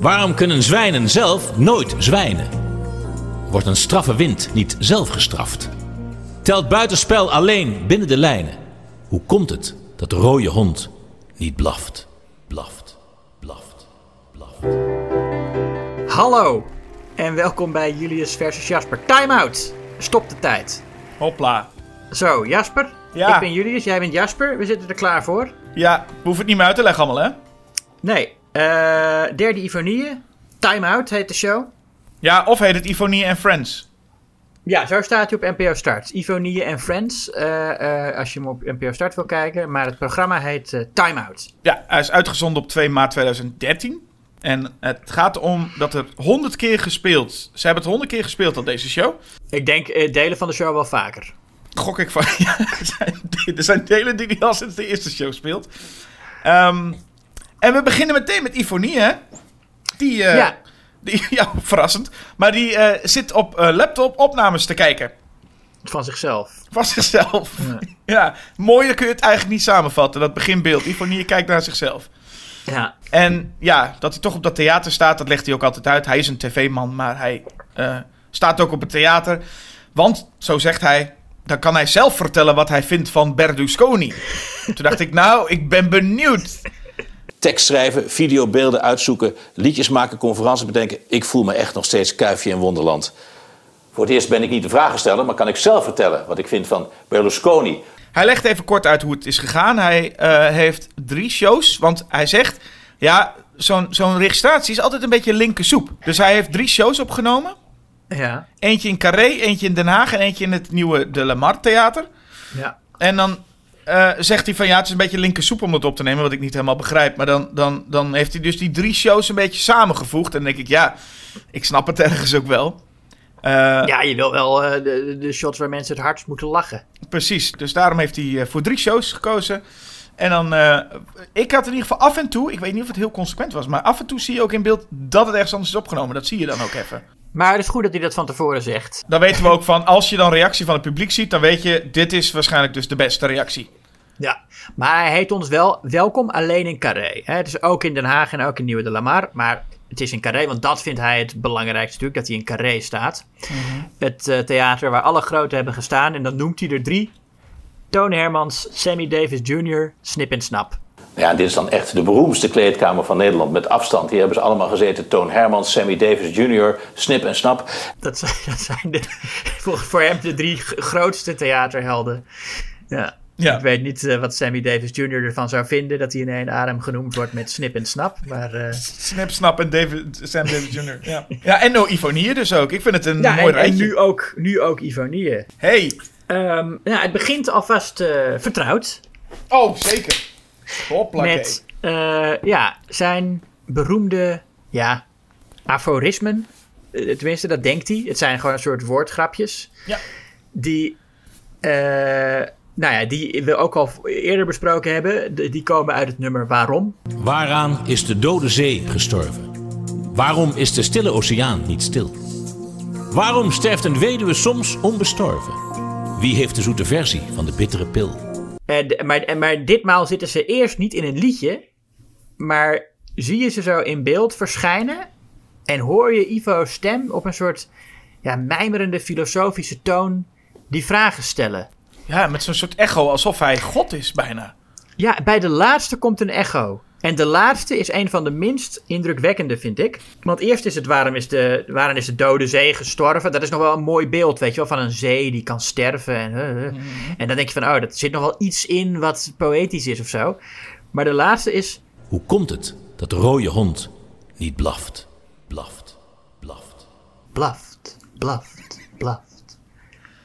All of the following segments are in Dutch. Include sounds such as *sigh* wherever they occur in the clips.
Waarom kunnen zwijnen zelf nooit zwijnen? Wordt een straffe wind niet zelf gestraft? Telt buitenspel alleen binnen de lijnen? Hoe komt het dat de rode hond niet blaft, blaft, blaft, blaft? Hallo en welkom bij Julius versus Jasper. Time out. Stop de tijd. Hopla. Zo, Jasper. Ja. Ik ben Julius, jij bent Jasper. We zitten er klaar voor. Ja, we hoeven het niet meer uit te leggen allemaal, hè? Nee, derde Ivonie. Time out heet de show. Ja, of heet het Ivonie and Friends. Ja, zo staat hij op NPO Start. Ivonie en Friends, eh, eh, als je hem op NPO Start wil kijken. Maar het programma heet eh, Time Out. Ja, hij is uitgezonden op 2 maart 2013. En het gaat om dat er 100 keer gespeeld. Ze hebben het 100 keer gespeeld al deze show. Ik denk eh, delen van de show wel vaker. Gok ik van. *laughs* Ja, er, zijn, er zijn delen die hij al sinds de eerste show speelt. Ehm, en we beginnen meteen met Ivonie, hè? Die, eh, Ja. die *laughs* ja, verrassend. Maar die eh, zit op eh, laptop opnames te kijken. Van zichzelf. Van zichzelf. Ja. *laughs* Ja. mooier kun je het eigenlijk niet samenvatten, dat beginbeeld. Ivonie kijkt naar zichzelf. Ja, En ja, dat hij toch op dat theater staat, dat legt hij ook altijd uit. Hij is een tv-man, maar hij eh, staat ook op het theater. Want, zo zegt hij, dan kan hij zelf vertellen wat hij vindt van Berlusconi. *laughs* Toen dacht ik, nou, ik ben benieuwd. Tekst schrijven, videobeelden uitzoeken, liedjes maken, conferenties bedenken. Ik voel me echt nog steeds kuifje in Wonderland. Voor het eerst ben ik niet de vragensteller, maar kan ik zelf vertellen wat ik vind van Berlusconi. Hij legt even kort uit hoe het is gegaan. Hij eh, heeft drie shows, want hij zegt... Ja, zo'n zo'n registratie is altijd een beetje linker soep. Dus hij heeft drie shows opgenomen. ja, Eentje in Carré, eentje in Den Haag en eentje in het nieuwe De Lamar Theater. ja. En dan eh, zegt hij van ja, het is een beetje linker soep om het op te nemen, wat ik niet helemaal begrijp. Maar dan, dan, dan heeft hij dus die drie shows een beetje samengevoegd. En dan denk ik, ja, ik snap het *laughs* ergens ook wel. Eh, Ja, je wil wel eh, de, de shots waar mensen het hardst moeten lachen. Precies, dus daarom heeft hij voor drie shows gekozen. En dan, ik had in ieder geval af en toe, ik weet niet of het heel consequent was, maar af en toe zie je ook in beeld dat het ergens anders is opgenomen. Dat zie je dan ook even. Maar het is goed dat hij dat van tevoren zegt. Dan weten we ook van, als je dan reactie van het publiek ziet, dan weet je, dit is waarschijnlijk dus de beste reactie. Ja, maar hij heet ons wel welkom alleen in Carré. Hè? Het is ook in Den Haag en ook in Nieuwe de Lamar. Maar het is in Carré, want dat vindt hij het belangrijkste natuurlijk, dat hij in Carré staat. Het eh, theater waar alle groten hebben gestaan. En dan noemt hij er drie. Toon Hermans, Sammy Davis Jr., Snip en Snap. Ja, dit is dan echt de beroemdste kleedkamer van Nederland met afstand. Hier hebben ze allemaal gezeten. Toon Hermans, Sammy Davis Jr., Snip en Snap. Dat zijn, *laughs* dat zijn de, *laughs* voor, voor hem de drie grootste theaterhelden. Ja. Ja. Ik weet niet eh, wat Sammy Davis Jr. ervan zou vinden dat hij in één adem genoemd wordt met Snip en Snap. Maar eh, Snap, Snap en David, Sam David Jr. Ja, ja en no Ivonie dus ook. Ik vind het een ja, mooi en, en rijtje. nu ook, nu ook Ivonie. Hey, Ehm, ja, het begint alvast eh, vertrouwd oh zeker. Hoppakee. met ja, zijn beroemde ja, aforismen. Tenminste, dat denkt hij. Het zijn gewoon een soort woordgrapjes. Ja. Die, nou ja, die we ook al eerder besproken hebben. Die komen uit het nummer Waarom. Waaraan is de dode zee gestorven? Waarom is de stille oceaan niet stil? Waarom sterft een weduwe soms onbestorven? Wie heeft de zoete versie van de bittere pil? En, de- maar, en, maar ditmaal zitten ze eerst niet in een liedje. Maar zie je ze zo in beeld verschijnen. En hoor je Ivo's stem op een soort ja, mijmerende filosofische toon die vragen stellen. Ja, met zo'n soort echo, alsof hij God is bijna. Ja, bij de laatste komt een echo. En de laatste is een van de minst indrukwekkende, vind ik. Want eerst is het waarom is de, waarom is de dode zee gestorven. Dat is nog wel een mooi beeld, weet je wel, van een zee die kan sterven. En, eh, eh. en dan denk je van, oh, dat zit nog wel iets in wat poëtisch is of zo. Maar de laatste is, Hoe komt het dat de rode hond niet blaft, blaft, blaft? blaft, blaft, blaft.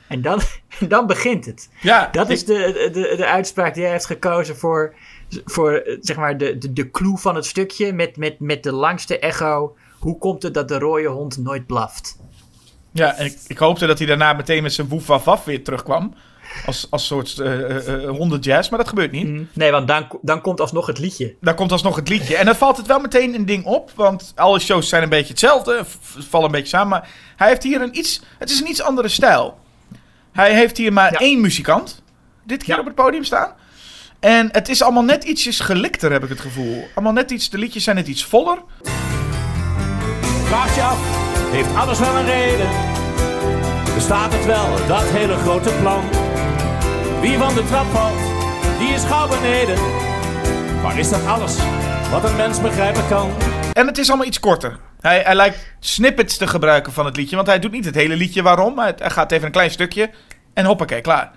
En dan, *laughs* dan begint het. Ja, Dat ik- is de, de, de uitspraak die hij heeft gekozen voor, voor zeg maar de, de, de clue van het stukje met, met, met de langste echo. Hoe komt het dat de rode hond nooit blaft? Ja, en ik, ik hoopte dat hij daarna meteen met zijn woef waf waf weer terugkwam. Als, als soort uh, hondenjazz, maar dat gebeurt niet. Nee, want dan, dan komt alsnog het liedje. Dan komt alsnog het liedje. En dan valt het wel meteen een ding op. Want alle shows zijn een beetje hetzelfde. Vallen een beetje samen. Maar hij heeft hier een iets... Het is een iets andere stijl. Hij heeft hier maar Ja. één muzikant. Dit keer Ja. op het podium staan. En het is allemaal net ietsjes gelikter, heb ik het gevoel. Allemaal net iets... De liedjes zijn net iets voller. vraagt je af, heeft alles wel een reden? Bestaat het wel, dat hele grote plan? Wie van de trap valt, die is gauw beneden. Maar is dat alles wat een mens begrijpen kan? En het is allemaal iets korter. Hij, hij lijkt snippets te gebruiken van het liedje. Want hij doet niet het hele liedje waarom. Hij, hij gaat even een klein stukje. En hoppakee, klaar.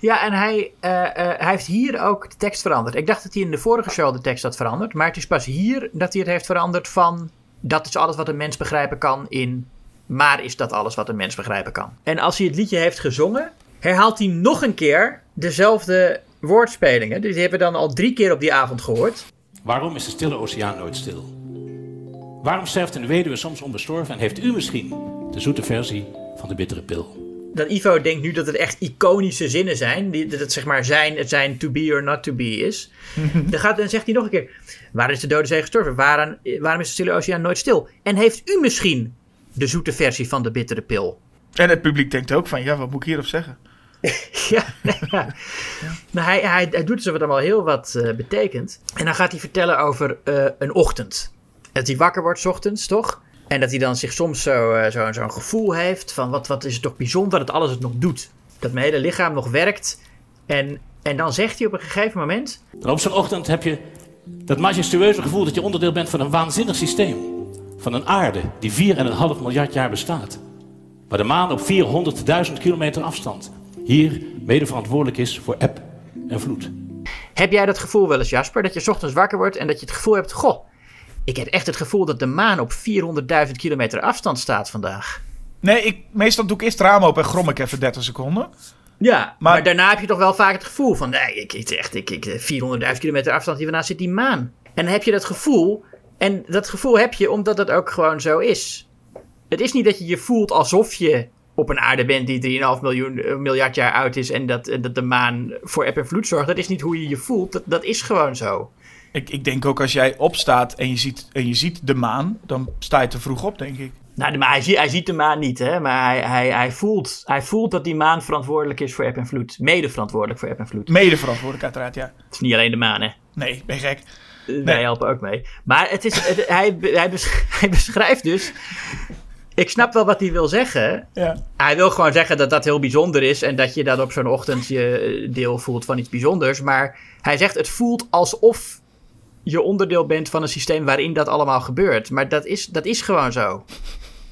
Ja, en hij, eh, eh, hij heeft hier ook de tekst veranderd. Ik dacht dat hij in de vorige show de tekst had veranderd. Maar het is pas hier dat hij het heeft veranderd van... Dat is alles wat een mens begrijpen kan in... Maar is dat alles wat een mens begrijpen kan? En als hij het liedje heeft gezongen... herhaalt hij nog een keer dezelfde woordspelingen. Dus die hebben we dan al drie keer op die avond gehoord. Waarom is de stille oceaan nooit stil? Waarom sterft een weduwe soms onbestorven en heeft u misschien de zoete versie van de bittere pil? Dat Ivo denkt nu dat het echt iconische zinnen zijn. Die, dat het zeg maar zijn, het zijn to be or not to be is. *laughs* dan, gaat, dan zegt hij nog een keer. Waar is de dode zee gestorven? Waarom, waarom is de stille oceaan nooit stil? En heeft u misschien de zoete versie van de bittere pil? En het publiek denkt ook van, ja, wat moet ik hierop zeggen? *laughs* ja, nee, *laughs* ja. Nou, hij, hij, hij doet zo wat allemaal heel wat eh, betekent. En dan gaat hij vertellen over eh, een ochtend. Dat hij wakker wordt 's ochtends, toch? En dat hij dan zich soms zo, eh, zo, zo'n gevoel heeft van wat, wat is het toch bijzonder dat alles het nog doet. Dat mijn hele lichaam nog werkt. En, en dan zegt hij op een gegeven moment... Dan op zo'n ochtend heb je dat majestueuze gevoel dat je onderdeel bent van een waanzinnig systeem. Van een aarde die 4,5 miljard jaar bestaat. Waar de maan op 400.000 kilometer afstand hier mede verantwoordelijk is voor eb en vloed. Heb jij dat gevoel wel eens, Jasper? Dat je 's ochtends wakker wordt en dat je het gevoel hebt... Goh, ik heb echt het gevoel dat de maan op 400.000 kilometer afstand staat vandaag. Nee, ik, meestal doe ik eerst het raam open en grom ik even 30 seconden. Ja, maar, daarna heb je toch wel vaak het gevoel van... Nee, ik, ik, echt, ik, ik, 400.000 kilometer afstand hierna zit die maan. En dan heb je dat gevoel... En dat gevoel heb je omdat het ook gewoon zo is. Het is niet dat je je voelt alsof je op een aarde bent die 3,5 miljoen, eh, miljard jaar oud is... En dat, dat de maan voor eb en vloed zorgt. Dat is niet hoe je je voelt. Dat, dat is gewoon zo. Ik, ik denk ook als jij opstaat en je, ziet, en je ziet de maan, dan sta je te vroeg op, denk ik. Nou, maar hij, ziet, hij ziet de maan niet, hè? maar hij, hij, hij, voelt, hij voelt dat die maan verantwoordelijk is voor eb en vloed. Mede verantwoordelijk voor eb en vloed. Mede verantwoordelijk, uiteraard, ja. Het is niet alleen de maan, hè? Nee, ben je gek. Eh, Wij helpen ook mee. Maar het is, het- hij, hij, besch- *laughs* hij beschrijft dus. Ik snap wel wat hij wil zeggen. Ja. Hij wil gewoon zeggen dat dat heel bijzonder is. En dat je dan op zo'n ochtend je eh, deel voelt van iets bijzonders. Maar hij zegt: het voelt alsof je onderdeel bent van een systeem waarin dat allemaal gebeurt. Maar dat is, dat is gewoon zo.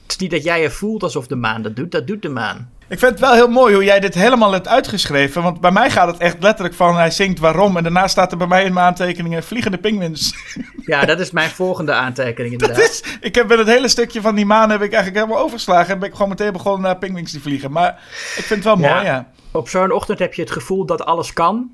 Het is niet dat jij je voelt alsof de maan dat doet. Dat doet de maan. Ik vind het wel heel mooi hoe jij dit helemaal hebt uitgeschreven. Want bij mij gaat het echt letterlijk van hij zingt waarom. En daarna staat er bij mij in mijn aantekeningen vliegende pinguïns. *laughs* Ja, dat is mijn volgende aantekening Dat inderdaad. is, ik heb het hele stukje van die maan heb ik eigenlijk helemaal overgeslagen. En ben ik gewoon meteen begonnen naar pinguïns die vliegen. Maar ik vind het wel Ja. mooi, ja. Op zo'n ochtend heb je het gevoel dat alles kan.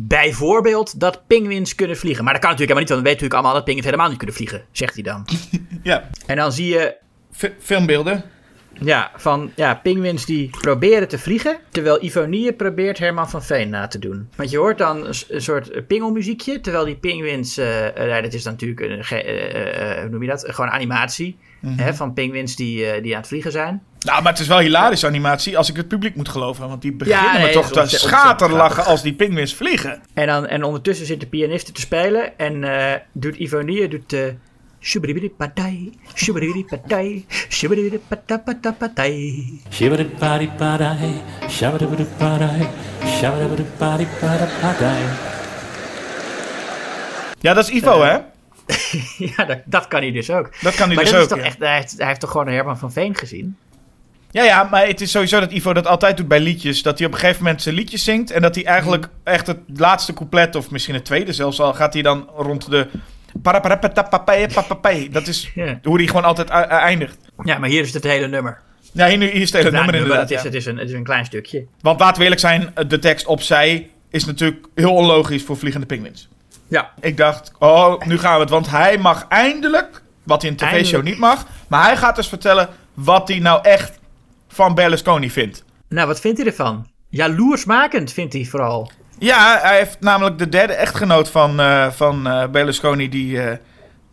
Bijvoorbeeld dat pinguïns kunnen vliegen. Maar dat kan natuurlijk helemaal niet, want we weten natuurlijk allemaal dat pinguïns helemaal niet kunnen vliegen, zegt hij dan. *laughs* Ja, En dan zie je Fi- filmbeelden. ja, van ja, pinguïns die proberen te vliegen, terwijl Ivonie probeert Herman van Veen na te doen. Want je hoort dan een, soort pingelmuziekje, terwijl die pinguïns, ja, dat is dan natuurlijk een, eh, hoe noem je dat, gewoon animatie hè, van pinguïns die, die aan het vliegen zijn. Nou, maar het is wel hilarische animatie als ik het publiek moet geloven. Want die beginnen nee, me toch te schaterlachen als die pinguïns vliegen. En, dan, en ondertussen zit de pianiste te spelen en eh, doet Ivonie doet de shubidibidipatay, shubidibidipatay, shubidibidipatapatapatay. Shibidi-badi-badi, shabidi-bidi-badi, shabidi-bidi-badi-badi-badi. Ja, dat is Ivo, hè? *laughs* Ja, dat, dat kan hij dus ook. Dat kan hij maar dus dat ook. is toch ja. echt, hij, heeft, hij heeft toch gewoon Herman van Veen gezien? Ja, ja, maar het is sowieso dat Ivo dat altijd doet bij liedjes. Dat hij op een gegeven moment zijn liedjes zingt. En dat hij eigenlijk Mhm. echt het laatste couplet, of misschien het tweede zelfs al, gaat hij dan rond de. Dat is hoe hij gewoon altijd eindigt. ja, maar hier is het hele nummer. Ja, hier, hier is het hele Nou, nummer inderdaad. het, is, ja. het, is een, het is een klein stukje. Want laten we eerlijk zijn, de tekst opzij is natuurlijk heel onlogisch voor Vliegende Penguins. Ja, Ik dacht, oh, nu gaan we het. Want hij mag eindelijk, wat hij in een tv-show niet mag, maar hij gaat dus vertellen wat hij nou echt van Berlusconi vindt. nou wat vindt hij ervan? Jaloersmakend vindt hij vooral. Ja, hij heeft namelijk de derde echtgenoot van, eh, van eh, Berlusconi, die eh,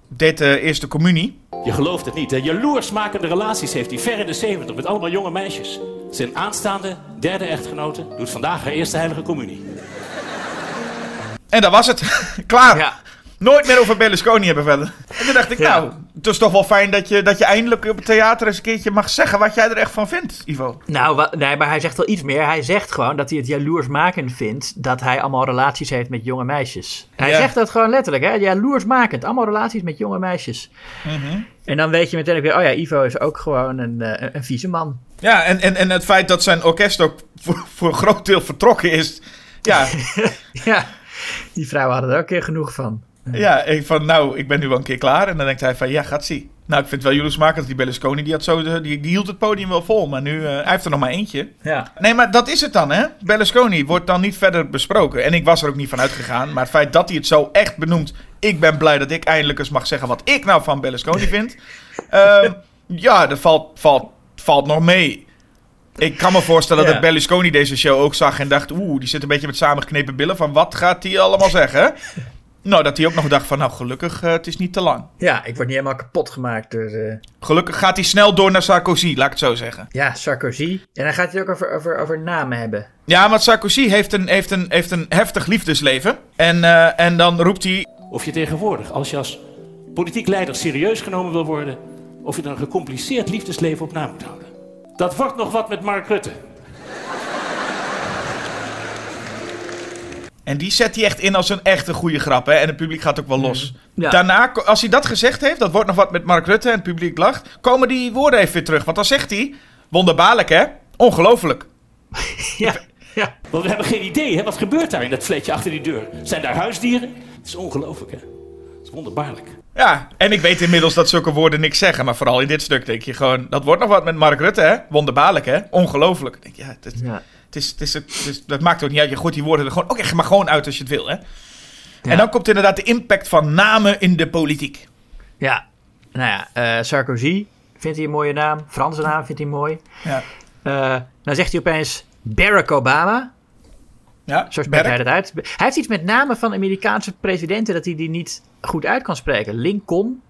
deed de eerste communie. Je gelooft het niet, hè? Jaloersmakende relaties heeft hij ver in de 70 met allemaal jonge meisjes. Zijn aanstaande derde echtgenote doet vandaag haar eerste heilige communie. En dat was het. *laughs* Klaar. Ja, Nooit meer over Berlusconi hebben verder. En toen dacht ik, Ja. nou, het is toch wel fijn dat je, dat je eindelijk op het theater eens een keertje mag zeggen wat jij er echt van vindt, Ivo. Nou, wat, nee, maar hij zegt wel iets meer. Hij zegt gewoon dat hij het jaloersmakend vindt dat hij allemaal relaties heeft met jonge meisjes. Hij Ja. zegt dat gewoon letterlijk, hè? Jaloersmakend. Allemaal relaties met jonge meisjes. En dan weet je meteen ook weer, oh ja, Ivo is ook gewoon een, eh, een vieze man. Ja, en, en, en het feit dat zijn orkest ook voor, voor een groot deel vertrokken is. Ja, *laughs* ja, die vrouwen hadden er ook een keer genoeg van. Ja ik van nou, ik ben nu wel een keer klaar. En dan denkt hij van ja, gaat zie. Nou, ik vind het wel jullie smaken dat die Berlusconi, die, had zo de, die, die hield het podium wel vol. Maar nu, eh, hij heeft er nog maar eentje. Ja. Nee, maar dat is het dan, hè? Berlusconi wordt dan niet verder besproken. En ik was er ook niet van uitgegaan. Maar het feit dat hij het zo echt benoemt. Ik ben blij dat ik eindelijk eens mag zeggen wat ik nou van Berlusconi vind. *laughs* Ehm, ja, dat valt, valt, valt nog mee. Ik kan me voorstellen Ja. dat Berlusconi deze show ook zag en dacht... Oeh, die zit een beetje met samengeknepen billen van wat gaat hij allemaal zeggen? *laughs* nou, dat hij ook nog dacht van nou gelukkig, eh, het is niet te lang. ja, ik word niet helemaal kapot gemaakt door... eh, Gelukkig gaat hij snel door naar Sarkozy, laat ik het zo zeggen. ja, Sarkozy. En dan gaat hij het ook over, over, over namen hebben. Ja, want Sarkozy heeft een, heeft een, heeft een heftig liefdesleven. En, eh, en dan roept hij... Of je tegenwoordig, als je als politiek leider serieus genomen wil worden, of je dan een gecompliceerd liefdesleven op na moet houden. Dat wordt nog wat met Mark Rutte. En die zet hij echt in als een echte goede grap. Hè? En het publiek gaat ook wel los. Ja. Daarna, als hij dat gezegd heeft, dat wordt nog wat met Mark Rutte en het publiek lacht, komen die woorden even weer terug. Want dan zegt hij, wonderbaarlijk hè, ongelooflijk. *laughs* Ja, ja. Want we hebben geen idee, hè? wat gebeurt daar in dat vletje achter die deur? Zijn daar huisdieren? Het is ongelooflijk, hè? Het is wonderbaarlijk. Ja, en ik weet inmiddels dat zulke woorden niks zeggen. Maar vooral in dit stuk denk je gewoon, dat wordt nog wat met Mark Rutte hè, wonderbaarlijk hè, ongelooflijk. Denk, ja, het, is- ja. Het is, het is, het is- dat maakt ook niet uit. Je gooit die woorden er gewoon ook echt maar gewoon uit als je het wil hè. En dan komt inderdaad de impact van namen in de politiek. Ja, nou ja, eh, Sarkozy vindt hij een mooie naam. Franse naam vindt hij mooi. Ja, Eh, dan zegt hij opeens Barack Obama. ja. Zo spreekt hij dat uit. Hij heeft iets met namen van Amerikaanse presidenten dat hij die niet goed uit kan spreken. Lincoln.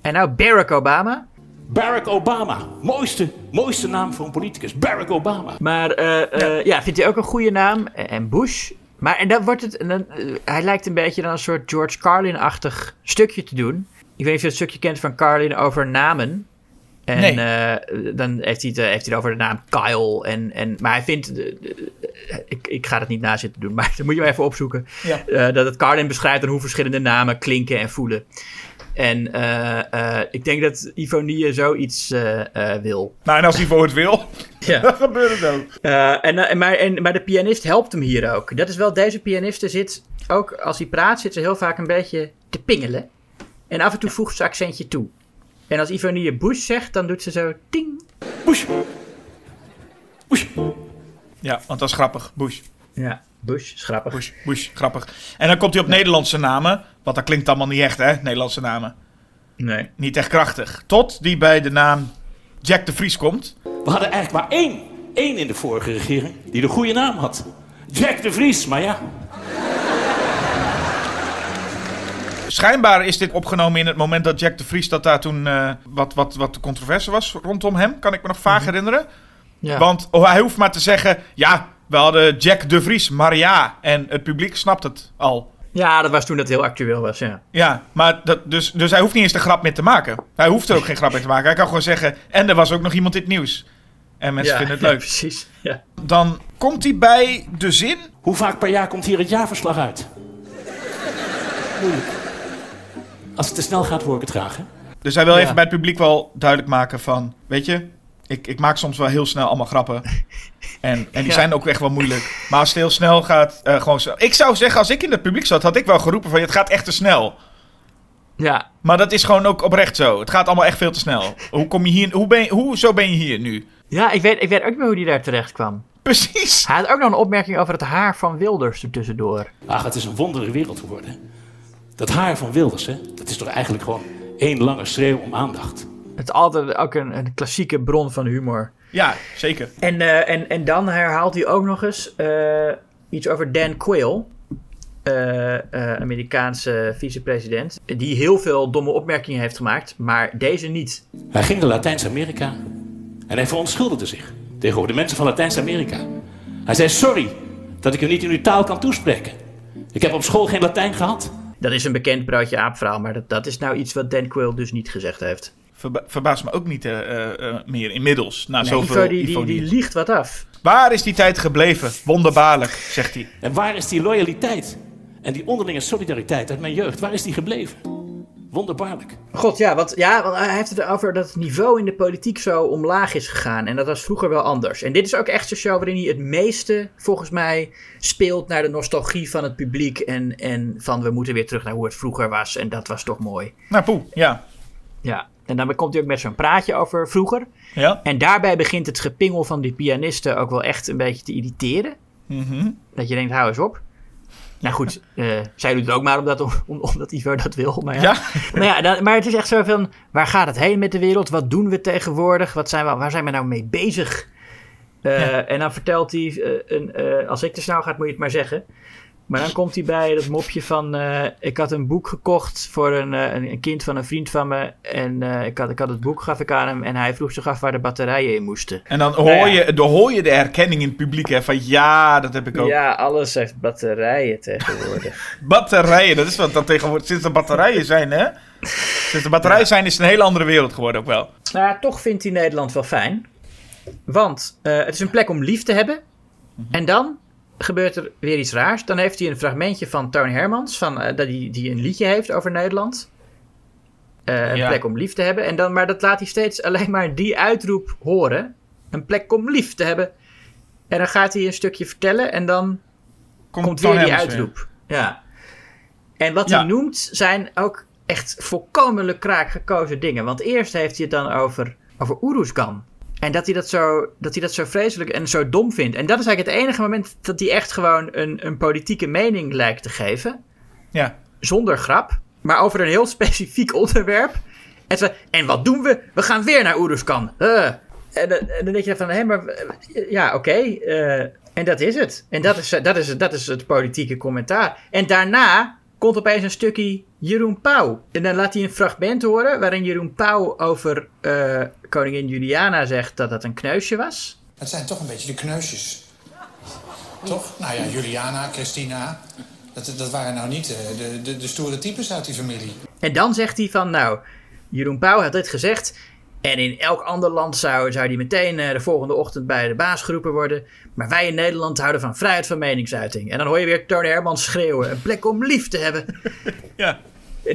En nou Barack Obama. Barack Obama. Mooiste, mooiste naam voor een politicus. Barack Obama. Maar eh, eh, ja. vindt hij ook een goede naam. En Bush. Maar en dan wordt het. En dan, eh, hij lijkt een beetje dan een soort George Carlin-achtig stukje te doen. Ik weet niet of je het stukje kent van Carlin over namen. En Nee. eh, dan heeft hij, het, eh, heeft hij het over de naam Kyle. En, en, maar hij vindt. eh, eh, ik, ik ga het niet na zitten doen, *laughs* maar dat moet je maar even opzoeken. Ja. Eh, dat het Carlin beschrijft en hoe verschillende namen klinken en voelen. En eh, eh, ik denk dat Ivonie zoiets eh, wil. Nou, en als voor het wil, *laughs* Ja. dan gebeurt het ook. En, maar, en, maar de pianist helpt hem hier ook. Dat is wel, deze pianiste zit ook, als hij praat, zit ze heel vaak een beetje te pingelen. En af en toe voegt ze accentje toe. En als Ivonie Bush zegt, dan doet ze zo ting. Bush. Bush. Ja, want dat is grappig. Bush, Ja, Bush, is grappig. Bush, Bush, grappig. En dan komt hij op Nederlandse namen. Want dat klinkt allemaal niet echt, hè? Nederlandse namen. Nee. Niet echt krachtig. Tot die bij de naam Jack de Vries komt. We hadden eigenlijk maar één, één in de vorige regering die de goede naam had. Jack de Vries, maar ja. Schijnbaar is dit opgenomen in het moment dat Jack de Vries... dat daar toen eh, wat, wat, wat de controverse was rondom hem. Kan ik me nog vaag herinneren. Ja. Want oh, hij hoeft maar te zeggen... Ja, we hadden Jack de Vries, maar ja. En het publiek snapt het al. ja, dat was toen dat heel actueel was, ja. Ja, maar dat, dus, dus hij hoeft niet eens de grap meer te maken. Hij hoeft er ook geen grap mee te maken. Hij kan gewoon zeggen... En er was ook nog iemand in het nieuws. En mensen ja, vinden het ja, leuk. precies. Ja. Dan komt hij bij de zin... Hoe vaak per jaar komt hier het jaarverslag uit? Moeilijk. Als het te snel gaat, hoor ik het graag, hè? Dus hij wil Ja. even bij het publiek wel duidelijk maken van... Weet je, ik, ik maak soms wel heel snel allemaal grappen. En, en die Ja. zijn ook echt wel moeilijk. Maar als het heel snel gaat, eh, gewoon zo... Ik zou zeggen, als ik in het publiek zat, had ik wel geroepen van... Het gaat echt te snel. ja, Maar dat is gewoon ook oprecht zo. Het gaat allemaal echt veel te snel. Hoe kom je hier... Hoe ben je, hoezo ben je hier nu? ja ik, weet, ik weet ook niet meer hoe die daar terecht kwam. Precies. Hij had ook nog een opmerking over het haar van Wilders er tussendoor. Ach, het is een wondere wereld geworden. Dat haar van Wilders, hè? Dat is toch eigenlijk gewoon één lange schreeuw om aandacht. Het is altijd ook een, een klassieke bron van humor. Ja, zeker. En, eh, en, en dan herhaalt hij ook nog eens eh, iets over Dan Quayle, eh, eh, Amerikaanse vicepresident, die heel veel domme opmerkingen heeft gemaakt, maar deze niet. Hij ging naar Latijns-Amerika en hij verontschuldigde zich tegenover de mensen van Latijns-Amerika. Hij zei: Sorry dat ik u niet in uw taal kan toespreken. Ik heb op school geen Latijn gehad. Dat is een bekend broodje aapverhaal, maar dat, dat is nou iets wat Dan Quill dus niet gezegd heeft. Verba verbaast me ook niet eh, eh, eh, meer inmiddels. Na Nee, zoveel Ivo, die, die, die liegt wat af. Waar is die tijd gebleven? Wonderbaarlijk, zegt hij. En waar is die loyaliteit en die onderlinge solidariteit uit mijn jeugd? Waar is die gebleven? Wonderbaarlijk. God, ja, want, ja, want hij heeft het over dat het niveau in de politiek zo omlaag is gegaan. En dat was vroeger wel anders. En dit is ook echt zo'n show waarin hij het meeste, volgens mij, speelt naar de nostalgie van het publiek. En, en van we moeten weer terug naar hoe het vroeger was. En dat was toch mooi. Nou, poeh, ja. Ja. En dan komt hij ook met zo'n praatje over vroeger. Ja. En daarbij begint het gepingel van die pianisten ook wel echt een beetje te irriteren. Mhm. Dat je denkt, hou eens op. Nou goed, *laughs* eh, zij doet het ook maar omdat, om, omdat Ivo dat wil. Maar ja. Ja. Maar, ja, dan- maar het is echt zo van, waar gaat het heen met de wereld? Wat doen we tegenwoordig? Wat zijn we, waar zijn we nou mee bezig? Eh, En dan vertelt hij, eh, een, als ik te snel ga, moet je het maar zeggen. Maar dan komt hij bij dat mopje van, eh, ik had een boek gekocht voor een, eh, een, een kind van een vriend van me. En eh, ik, had, ik had het boek, gaf ik aan hem. En hij vroeg zich af waar de batterijen in moesten. En dan hoor, Nou ja. je, dan hoor je de herkenning in het publiek hè, van ja, dat heb ik ook. Ja, alles heeft batterijen tegenwoordig. *laughs* Batterijen, dat is wat dat tegenwoordig. Sinds er batterijen zijn, hè? Sinds er batterijen zijn, is het een hele andere wereld geworden ook wel. Nou, ja, toch vindt hij Nederland wel fijn. Want het is een plek om lief te hebben. En dan gebeurt er weer iets raars. Dan heeft hij een fragmentje van Toon Hermans, van, eh, dat die, die een liedje heeft over Nederland. Eh, een Ja. plek om lief te hebben. En dan, maar dat laat hij steeds alleen maar die uitroep horen. Een plek om lief te hebben. En dan gaat hij een stukje vertellen en dan komt weer die Hermans uitroep. Ja. En wat Ja. hij noemt zijn ook echt volkomen lukraak gekozen dingen. Want eerst heeft hij het dan over, over Oeruzgan. En dat hij dat, zo, dat hij dat zo vreselijk en zo dom vindt. En dat is eigenlijk het enige moment dat hij echt gewoon een, een politieke mening lijkt te geven. Ja. Zonder grap. Maar over een heel *laughs* specifiek onderwerp. En, zo, en wat doen we? We gaan weer naar Oeruzgan. Eh. En, dan- en dan denk je van, hé, maar eh, ja, oké. eh, en dat is het. En dat is, eh, dat, is, dat is het politieke commentaar. En daarna komt opeens een stukje Jeroen Pauw. En dan laat hij een fragment horen waarin Jeroen Pauw over eh, koningin Juliana zegt dat dat een kneusje was. Het zijn toch een beetje de kneusjes. Toch? Nou ja, Juliana, Christina. Dat, dat waren nou niet eh, de, de, de stoere types uit die familie. En dan zegt hij van, nou, Jeroen Pauw had dit gezegd. En in elk ander land zou, zou die meteen eh, de volgende ochtend bij de baas geroepen worden. Maar wij in Nederland houden van vrijheid van meningsuiting. En dan hoor je weer Toon Hermans schreeuwen. Een plek om lief te hebben. *laughs* Ja.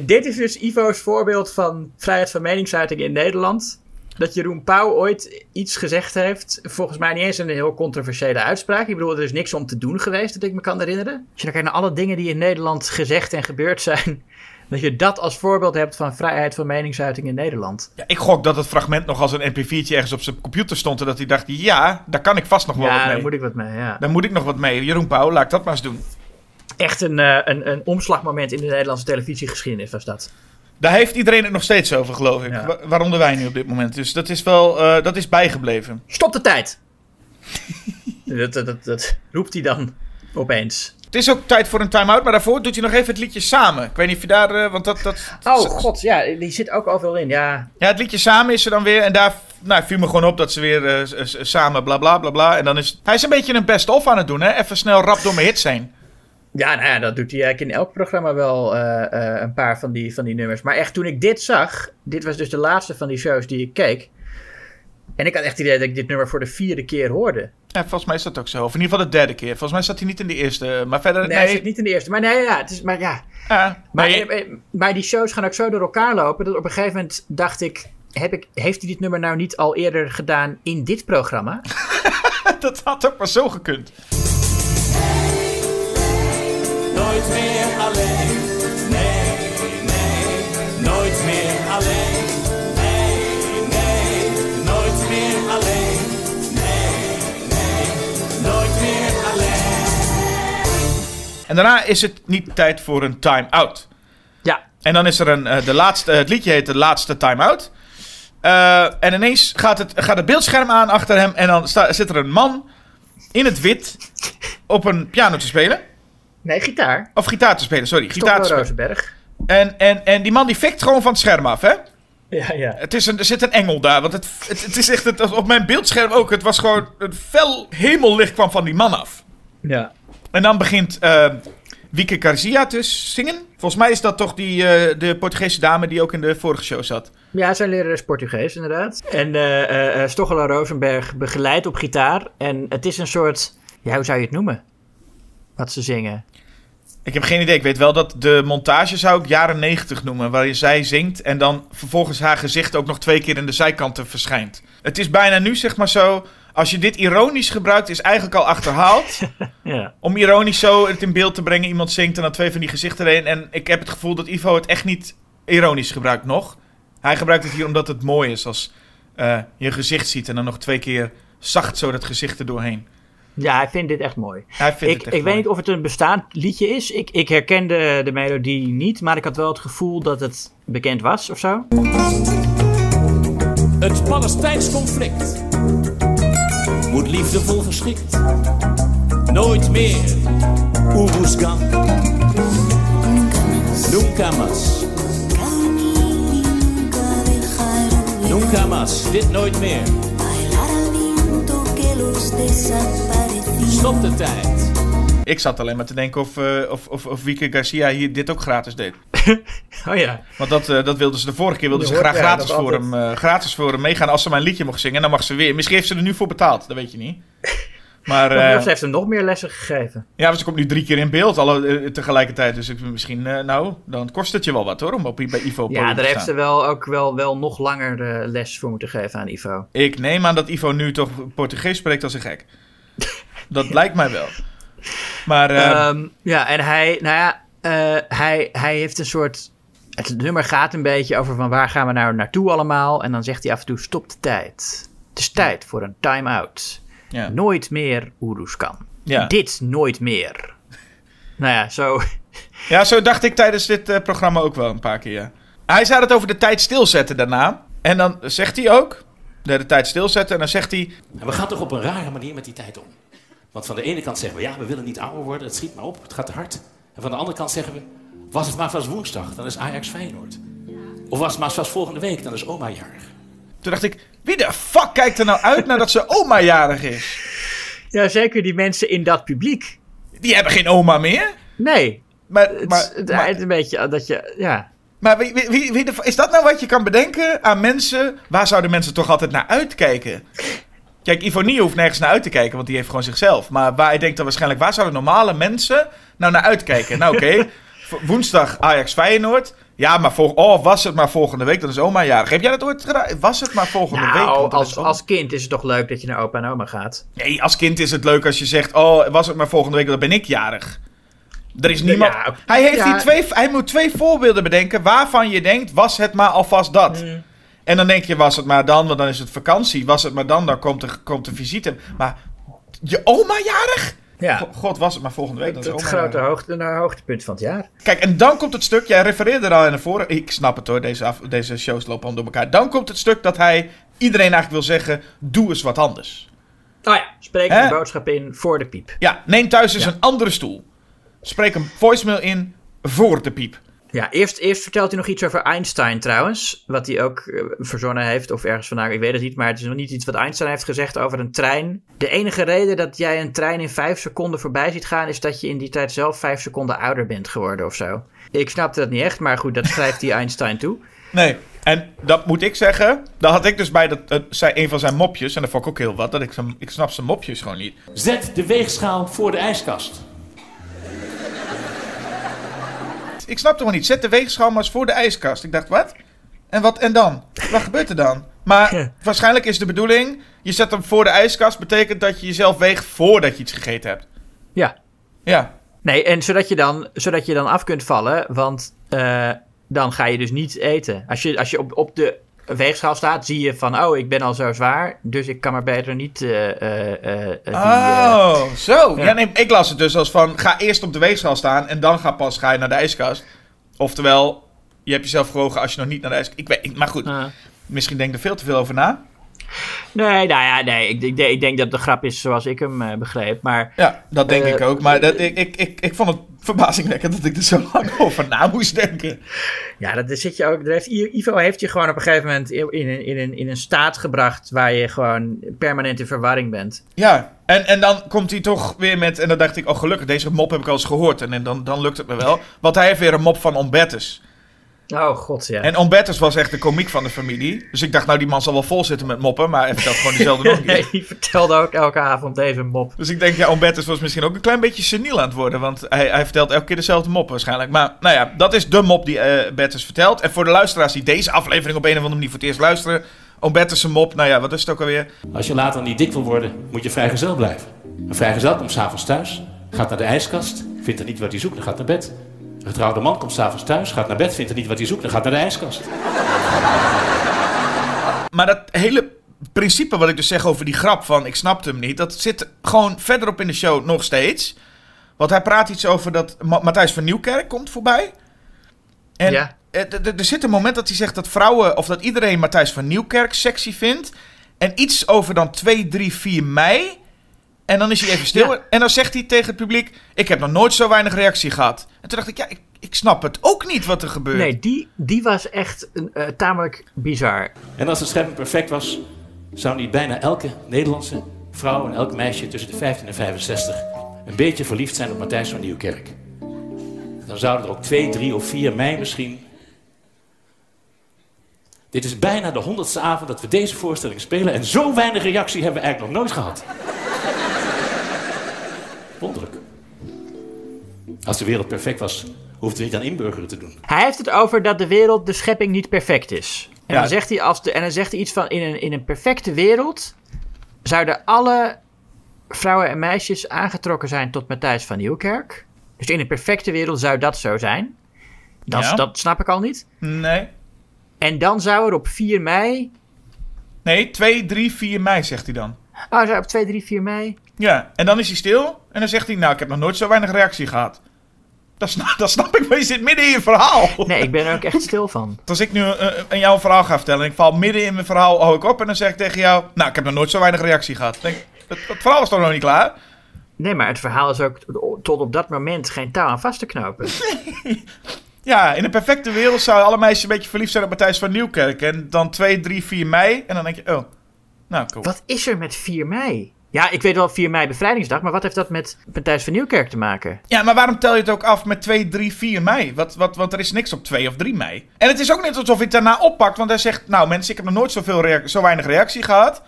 Dit is dus Ivo's voorbeeld van vrijheid van meningsuiting in Nederland. Dat Jeroen Pauw ooit iets gezegd heeft. Volgens mij niet eens een heel controversiële uitspraak. Ik bedoel, er is niks om te doen geweest, dat ik me kan herinneren. Als je dan kijkt naar alle dingen die in Nederland gezegd en gebeurd zijn. Dat je dat als voorbeeld hebt van vrijheid van meningsuiting in Nederland. ja. Ik gok dat het fragment nog als een mp4'tje ergens op zijn computer stond. En dat hij dacht, ja, daar kan ik vast nog wel Ja, wat mee. daar moet ik wat mee. Ja. Daar moet ik nog wat mee. Jeroen Pauw, laat ik dat maar eens doen. Echt een, eh, een, een omslagmoment in de Nederlandse televisiegeschiedenis was dat. Daar heeft iedereen het nog steeds over, geloof ik. Ja. Wa- Waaronder wij nu op dit moment. Dus dat is wel, eh, dat is bijgebleven. Stop de tijd! *laughs* dat, dat, dat, dat roept hij dan opeens. Het is ook tijd voor een time-out, maar daarvoor doet hij nog even het liedje samen. Ik weet niet of je daar, eh, want dat... dat Oh god, ja, die zit ook overal in. Ja, Ja, het liedje samen is er dan weer. En daar nou, viel me gewoon op dat ze weer eh, samen bla bla bla bla. En dan is hij is een beetje een best-of aan het doen, hè? Even snel rap door mijn hits heen. Ja, nou ja, dat doet hij eigenlijk in elk programma wel eh, een paar van die, van die nummers. Maar echt, toen ik dit zag, dit was dus de laatste van die shows die ik keek. En ik had echt het idee dat ik dit nummer voor de vierde keer hoorde. Ja, volgens mij is dat ook zo. Of in ieder geval de derde keer. Volgens mij zat hij niet in de eerste. Maar verder, Nee, nee. hij zit niet in de eerste. Maar nee, ja, het is, maar ja. Ja, Maar, eh, eh, maar die shows gaan ook zo door elkaar lopen, dat op een gegeven moment dacht ik, heb ik heeft hij dit nummer nou niet al eerder gedaan in dit programma? *laughs* dat had ook maar zo gekund. Nooit meer alleen. Nee, nee. Nooit meer alleen. En daarna is het niet tijd voor een time-out. Ja, En dan is er een, eh, de laatste, het liedje heet de laatste time-out. Eh, en ineens gaat het, gaat het beeldscherm aan achter hem. En dan sta, zit er een man in het wit op een piano te spelen. nee, gitaar. Of gitaar te spelen, sorry. Gitaar te spelen. Rosenberg. En, en, en die man die fikt gewoon van het scherm af, hè? Ja, ja. Het is een, er zit een engel daar. Want het, het, het is echt, het, op mijn beeldscherm ook. Het was gewoon een fel hemellicht kwam van die man af. Ja. En dan begint eh, Wieke Garcia te zingen. Volgens mij is dat toch die, eh, de Portugese dame die ook in de vorige show zat. Ja, zijn leraar is Portugees, inderdaad. En eh, Stochela Rosenberg begeleidt op gitaar. En het is een soort... Ja, hoe zou je het noemen? Wat ze zingen. Ik heb geen idee. Ik weet wel dat de montage zou ik jaren 90 noemen. Waarin zij zingt en dan vervolgens haar gezicht ook nog twee keer in de zijkanten verschijnt. Het is bijna nu zeg maar zo. Als je dit ironisch gebruikt, is eigenlijk al achterhaald. *laughs* Ja. Om ironisch zo het in beeld te brengen. Iemand zingt en dan twee van die gezichten erin. En ik heb het gevoel dat Ivo het echt niet ironisch gebruikt nog. Hij gebruikt het hier omdat het mooi is als eh, je een gezicht ziet. En dan nog twee keer zacht zo dat gezicht er doorheen. Ja, hij vindt dit echt mooi. Hij vindt Ik, het echt ik weet niet of het een bestaand liedje is. Ik, ik herkende de melodie niet, maar ik had wel het gevoel dat het bekend was of zo. Het Palestijns conflict moet liefdevol geschikt. Nooit meer Oeruzgan. Nunca más. Nunca más. Dit nooit meer. Stop de tijd. Ik zat alleen maar te denken of, eh, of, of, of Wieke Garcia hier dit ook gratis deed. *laughs* Oh ja. Want dat, eh, dat wilden ze de vorige keer wilden ze graag ja, gratis, voor altijd. hem, eh, gratis voor hem meegaan als ze mijn liedje mocht zingen. Dan mag ze weer. Misschien heeft ze er nu voor betaald, dat weet je niet. *laughs* Maar eh, ze heeft hem nog meer lessen gegeven. ja, maar ze komt nu drie keer in beeld alle, tegelijkertijd. Dus ik, misschien, eh, nou, dan kost het je wel wat hoor, om op, bij Ivo Ja, podium daar heeft ze wel ook wel, wel nog langer les voor moeten geven aan Ivo. Ik neem aan dat Ivo nu toch Portugees spreekt als een gek. *laughs* Dat lijkt mij wel. Maar eh, Ehm, ja, en hij, nou ja, eh, hij, hij heeft een soort. Het nummer gaat een beetje over van waar gaan we nou naartoe allemaal. En dan zegt hij af en toe: stop de tijd. Het is tijd voor een time-out. ja. Nooit meer Oeruzkan. Ja. Dit nooit meer. Nou ja, zo. ja, zo dacht ik tijdens dit eh, programma ook wel een paar keer. ja. Hij zei het over de tijd stilzetten daarna. En dan zegt hij ook, de, de tijd stilzetten. En dan zegt hij, En we gaan toch op een rare manier met die tijd om. Want van de ene kant zeggen we, ja, we willen niet ouder worden, het schiet maar op, het gaat te hard. En van de andere kant zeggen we, was het maar vast woensdag, dan is Ajax Feyenoord. Of was het maar vast volgende week, dan is oma jarig. toen dacht ik, wie de fuck kijkt er nou uit nadat ze oma jarig is? Ja, zeker die mensen in dat publiek. Die hebben geen oma meer. Nee. Maar, Het, maar, het, maar, het een beetje dat je. Ja. maar wie, wie, wie, wie de- is dat nou wat je kan bedenken aan mensen? Waar zouden mensen toch altijd naar uitkijken? Kijk, Ivonie hoeft nergens naar uit te kijken, want die heeft gewoon zichzelf. Maar waar ik denk dan waarschijnlijk, waar zouden normale mensen nou naar uitkijken? Nou oké, *laughs* woensdag Ajax Feyenoord. Ja, maar vol, oh, was het maar volgende week, dan is oma jarig. Heb jij dat ooit gedaan? Was het maar volgende week? Nou, is als, oma- als kind is het toch leuk dat je naar opa en oma gaat. Nee, als kind is het leuk als je zegt, oh, was het maar volgende week, dan ben ik jarig. Er is niemand... Ja, hij, heeft ja. hier twee, hij moet twee voorbeelden bedenken waarvan je denkt, was het maar alvast dat. Mm. En dan denk je, was het maar dan, want dan is het vakantie. Was het maar dan, dan komt er, komt de visite. Maar je oma jarig? Ja. Go- God, was het maar volgende week. Dan Het, is het grote hoogte, naar hoogtepunt van het jaar. Kijk, en dan komt het stuk, jij refereerde er al in de vorige... Ik snap het hoor, deze, af, deze shows lopen al door elkaar. Dan komt het stuk dat hij iedereen eigenlijk wil zeggen, doe eens wat anders. Oh ja, spreek een boodschap in voor de piep. Ja, neem thuis eens Ja. een andere stoel. Spreek een voicemail in voor de piep. Ja, eerst, eerst vertelt hij nog iets over Einstein trouwens. Wat hij ook eh, verzonnen heeft, of ergens vandaan, ik weet het niet. Maar het is nog niet iets wat Einstein heeft gezegd over een trein. De enige reden dat jij een trein in vijf seconden voorbij ziet gaan... is dat je in die tijd zelf vijf seconden ouder bent geworden of zo. Ik snapte dat niet echt, maar goed, dat schrijft hij *laughs* Einstein toe. Nee, en dat moet ik zeggen. Daar had ik dus bij dat, zei een van zijn mopjes. En dat vond ik ook heel wat. Dat ik, zijn- ik snap zijn mopjes gewoon niet. Zet de weegschaal voor de ijskast. Ik snap toch niet. Zet de weegschaal maar eens voor de ijskast. Ik dacht, wat? En wat en dan? Wat gebeurt er dan? Maar Ja. waarschijnlijk is de bedoeling... Je zet hem voor de ijskast. Betekent dat je jezelf weegt voordat je iets gegeten hebt. Ja, Ja. nee, en zodat je dan, zodat je dan af kunt vallen, want eh, dan ga je dus niet eten. Als je, als je op, op de weegschaal staat, zie je van, oh, ik ben al zo zwaar, dus ik kan maar beter niet eh, die, Oh, zo. *laughs* Ja. Ja. nee, ik las het dus als van... Ga eerst op de weegschaal staan. En dan ga pas ga je naar de ijskast. Oftewel... Je hebt jezelf gewogen als je nog niet naar de ijskast... Ik weet, ik- maar goed, misschien denk ik er veel te veel over na. Nee, nou ja, nee. Ik, ik, ik denk dat de grap is zoals ik hem uh, begreep. Maar, ja, dat denk uh, ik ook. Maar dat, ik, ik, ik, ik vond het verbazingwekkend dat ik er zo lang *laughs* over na moest denken. Ja, dat zit je ook. Heeft, Ivo heeft je gewoon op een gegeven moment in, in, in, een, in een staat gebracht waar je gewoon permanent in verwarring bent. Ja, en, en dan komt hij toch weer met. En dan dacht ik, oh gelukkig, deze mop heb ik al eens gehoord. En, en dan, dan lukt het me wel. Want hij heeft weer een mop van Ombertus. Oh, god, ja. En Ombertus was echt de komiek van de familie. Dus ik dacht, nou, die man zal wel vol zitten met moppen. Maar hij vertelt gewoon diezelfde *laughs* nog nee, die vertelde ook elke avond deze mop. Dus ik denk, ja, Ombertus was misschien ook een klein beetje seniel aan het worden. Want hij, hij vertelt elke keer dezelfde mop waarschijnlijk. Maar nou ja, dat is de mop die uh, Bertus vertelt. En voor de luisteraars die deze aflevering op een of andere manier voor het eerst luisteren. Ombertus' mop, nou ja, wat is het ook alweer? Als je later niet dik wil worden, moet je vrijgezel blijven. Een vrijgezel komt s'avonds thuis, gaat naar de ijskast, vindt er niet wat hij zoekt en gaat naar bed. Een getrouwde man komt s'avonds thuis, gaat naar bed, vindt er niet wat hij zoekt en gaat naar de ijskast. Maar dat hele principe wat ik dus zeg over die grap van ik snapte hem niet, dat zit gewoon verderop in de show nog steeds. Want hij praat iets over dat Ma Matthijs van Nieuwkerk komt voorbij. En Ja. er zit een moment dat hij zegt dat vrouwen, of dat iedereen Matthijs van Nieuwkerk sexy vindt. En iets over dan 2, 3, 4 mei. En dan is hij even stil. Ja. En dan zegt hij tegen het publiek: Ik heb nog nooit zo weinig reactie gehad. En toen dacht ik: Ja, ik, ik snap het ook niet wat er gebeurt. Nee, die, die was echt een, eh, tamelijk bizar. En als de schepping perfect was, zou niet bijna elke Nederlandse vrouw en elk meisje tussen de 15 en 65 een beetje verliefd zijn op Matthijs van Nieuwkerk. Dan zouden er ook 2, 3 of 4 mei misschien. Dit is bijna de honderdste avond dat we deze voorstelling spelen en zo weinig reactie hebben we eigenlijk nog nooit gehad. Wonderlijk. Als de wereld perfect was, hoefden we niet aan inburgeren te doen. Hij heeft het over dat de wereld, de schepping niet perfect is. En, Ja. dan, zegt hij als de, en dan zegt hij iets van: in een, in een perfecte wereld zouden alle vrouwen en meisjes aangetrokken zijn tot Matthijs van Nieuwkerk. Dus in een perfecte wereld zou dat zo zijn. Dat, Ja. dat snap ik al niet. Nee. En dan zou er op 4 mei. Nee, 2, 3, 4 mei zegt hij dan. Oh, op 2, 3, 4 mei. Ja, en dan is hij stil. En dan zegt hij, nou, ik heb nog nooit zo weinig reactie gehad. Dat snap, *laughs* dat snap ik, maar je zit midden in je verhaal. Nee, ik ben er ook echt stil van. *laughs* Als ik nu uh, een jouw verhaal ga vertellen en ik val midden in mijn verhaal, hou ik op en dan zeg ik tegen jou, nou, ik heb nog nooit zo weinig reactie gehad. Denk, het, het verhaal is toch nog niet klaar? Nee, maar het verhaal is ook tot op dat moment geen touw aan vast te knopen. *laughs* Ja, in een perfecte wereld zouden alle meisjes een beetje verliefd zijn op Matthijs van Nieuwkerk. En dan 2, 3, 4 mei. En dan denk je, oh, nou, cool. Wat is er met 4 mei? Ja, ik weet wel 4 mei bevrijdingsdag, maar wat heeft dat met Matthijs van Nieuwkerk te maken? Ja, maar waarom tel je het ook af met 2, 3, 4 mei? Wat, wat, want er is niks op 2 of 3 mei. En het is ook niet alsof hij het daarna oppakt, want hij zegt... Nou mensen, ik heb nog nooit zoveel zo weinig reactie gehad.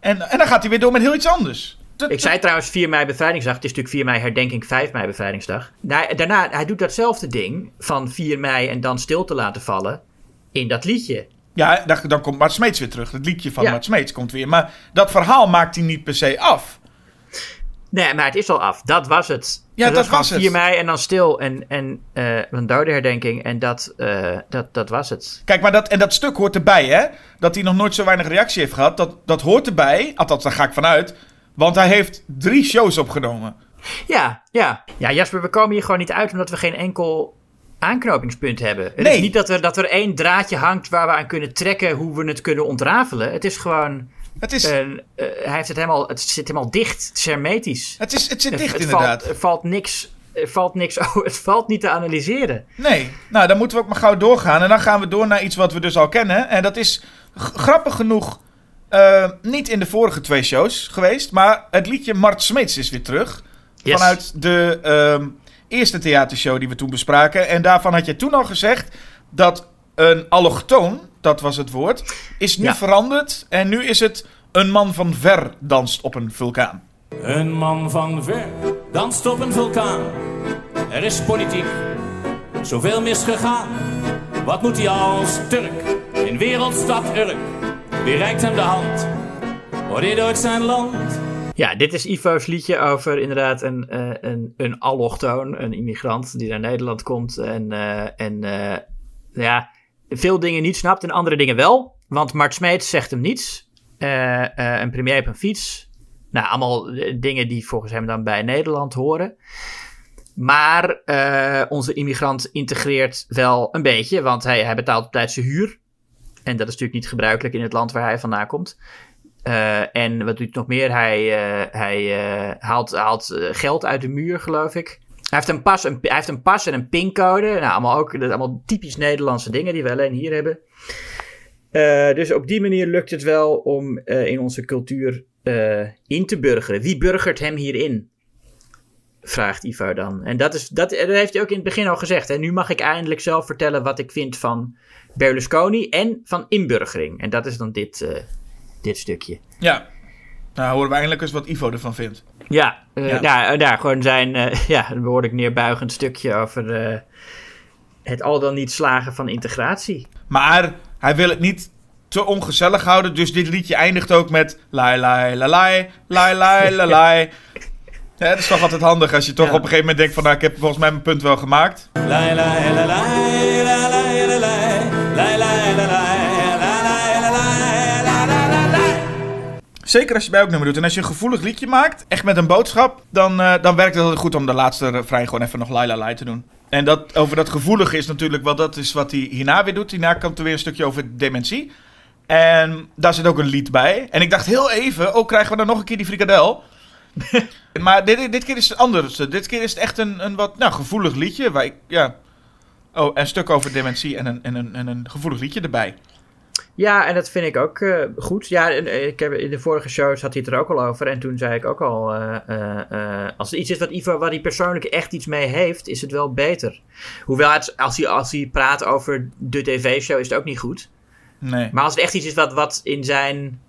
En, en dan gaat hij weer door met heel iets anders. Ik zei trouwens 4 mei bevrijdingsdag. Het is natuurlijk 4 mei herdenking, 5 mei bevrijdingsdag. Nou, daarna, hij doet datzelfde ding van 4 mei en dan stil te laten vallen in dat liedje. Ja, dan, dan komt Mart Smeets weer terug. Het liedje van Ja. Mart Smeets komt weer. Maar dat verhaal maakt hij niet per se af. Nee, maar het is al af. Dat was het. Ja, dat gewoon was het. 4 mei en dan stil en, en eh, een dodenherdenking. En dat, eh, dat, dat was het. Kijk, maar dat, en dat stuk hoort erbij, hè? Dat hij nog nooit zo weinig reactie heeft gehad. Dat, dat hoort erbij. Althans, daar ga ik vanuit. Want hij heeft drie shows opgenomen. Ja, ja. Ja, Jasper, we komen hier gewoon niet uit omdat we geen enkel aanknopingspunt hebben. Het Nee. is niet dat er, dat er één draadje hangt waar we aan kunnen trekken hoe we het kunnen ontrafelen. Het is gewoon... Het, is, eh, eh, hij heeft het helemaal... Het zit helemaal dicht. Het is hermetisch. het, is, het zit dicht, het inderdaad. Valt, er valt niks... Er valt niks... *laughs* Oh, het valt niet te analyseren. Nee, nou dan moeten we ook maar gauw doorgaan. En dan gaan we door naar iets wat we dus al kennen. En dat is grappig genoeg eh, niet in de vorige twee shows geweest. Maar het liedje Mart Smeets is weer terug. Yes. Vanuit de ehm, eerste theatershow die we toen bespraken. En daarvan had je toen al gezegd dat een allochtoon, dat was het woord, is nu Ja. veranderd. En nu is het een man van ver danst op een vulkaan. Een man van ver danst op een vulkaan. Er is politiek zoveel misgegaan. Wat moet hij als Turk in wereldstad Urk? Wie reikt hem de hand? Wordt dit ooit zijn land? Ja, dit is Ivo's liedje over inderdaad een, eh, een, een allochtoon, een immigrant die naar Nederland komt en, eh, en eh, ja, veel dingen niet snapt en andere dingen wel. Want Mart Smeets zegt hem niets. Een premier op een fiets. Nou, allemaal dingen die volgens hem dan bij Nederland horen. Maar onze immigrant integreert wel een beetje, want hij, hij betaalt op tijd zijn huur. En dat is natuurlijk niet gebruikelijk in het land waar hij vandaan komt. Eh, en wat doet hij nog meer? Hij, eh, hij eh, haalt, haalt geld uit de muur, geloof ik. Hij heeft een pas, een, hij heeft een pas en een pincode. Nou, allemaal ook dat allemaal typisch Nederlandse dingen die we alleen hier hebben. Dus op die manier lukt het wel om in onze cultuur in te burgeren. Wie burgert hem hierin? Vraagt Ivo dan. En dat, is, dat, dat heeft hij ook in het begin al gezegd. En nu mag ik eindelijk zelf vertellen wat ik vind van Berlusconi en van inburgering. En dat is dan dit, dit stukje. Ja. Nou, horen we eindelijk eens wat Ivo ervan vindt. Ja, eh Ja. ja. daar gewoon zijn eh, *laughs* ja, een behoorlijk neerbuigend stukje over eh, het al dan niet slagen van integratie. Maar hij wil het niet te ongezellig houden. Dus dit liedje eindigt ook met... Lai, lai, la, lai, lai, lai, la, *laughs* lai. Ja, dat is toch altijd handig als je toch Ja. op een gegeven moment denkt van... Nou, ik heb volgens mij mijn punt wel gemaakt. Lai, lai, la, Zeker als je bij ook nummer doet. En als je een gevoelig liedje maakt, echt met een boodschap... dan, eh, dan werkt het goed om de laatste refrein gewoon even nog lai, la, lai te doen. En dat, over dat gevoelige is natuurlijk wel... dat is wat hij hierna weer doet. Hierna komt er weer een stukje over dementie. En daar zit ook een lied bij. En ik dacht heel even... oh, krijgen we dan nog een keer die frikadel? *laughs* maar dit, dit keer is het anders. Dit keer is het echt een, een wat nou, gevoelig liedje. Waar ik, ja... Oh, een stuk over dementie en een, en, een, en een gevoelig liedje erbij. Ja, en dat vind ik ook eh, goed. Ja, eh, ik heb, in de vorige shows had hij het er ook al over. En toen zei ik ook al, eh, als er iets is wat Ivo, waar hij persoonlijk echt iets mee heeft, is het wel beter. Hoewel, het, als, hij, als hij praat over de tv-show, is het ook niet goed. Nee. Maar als het echt iets is wat, wat in zijn...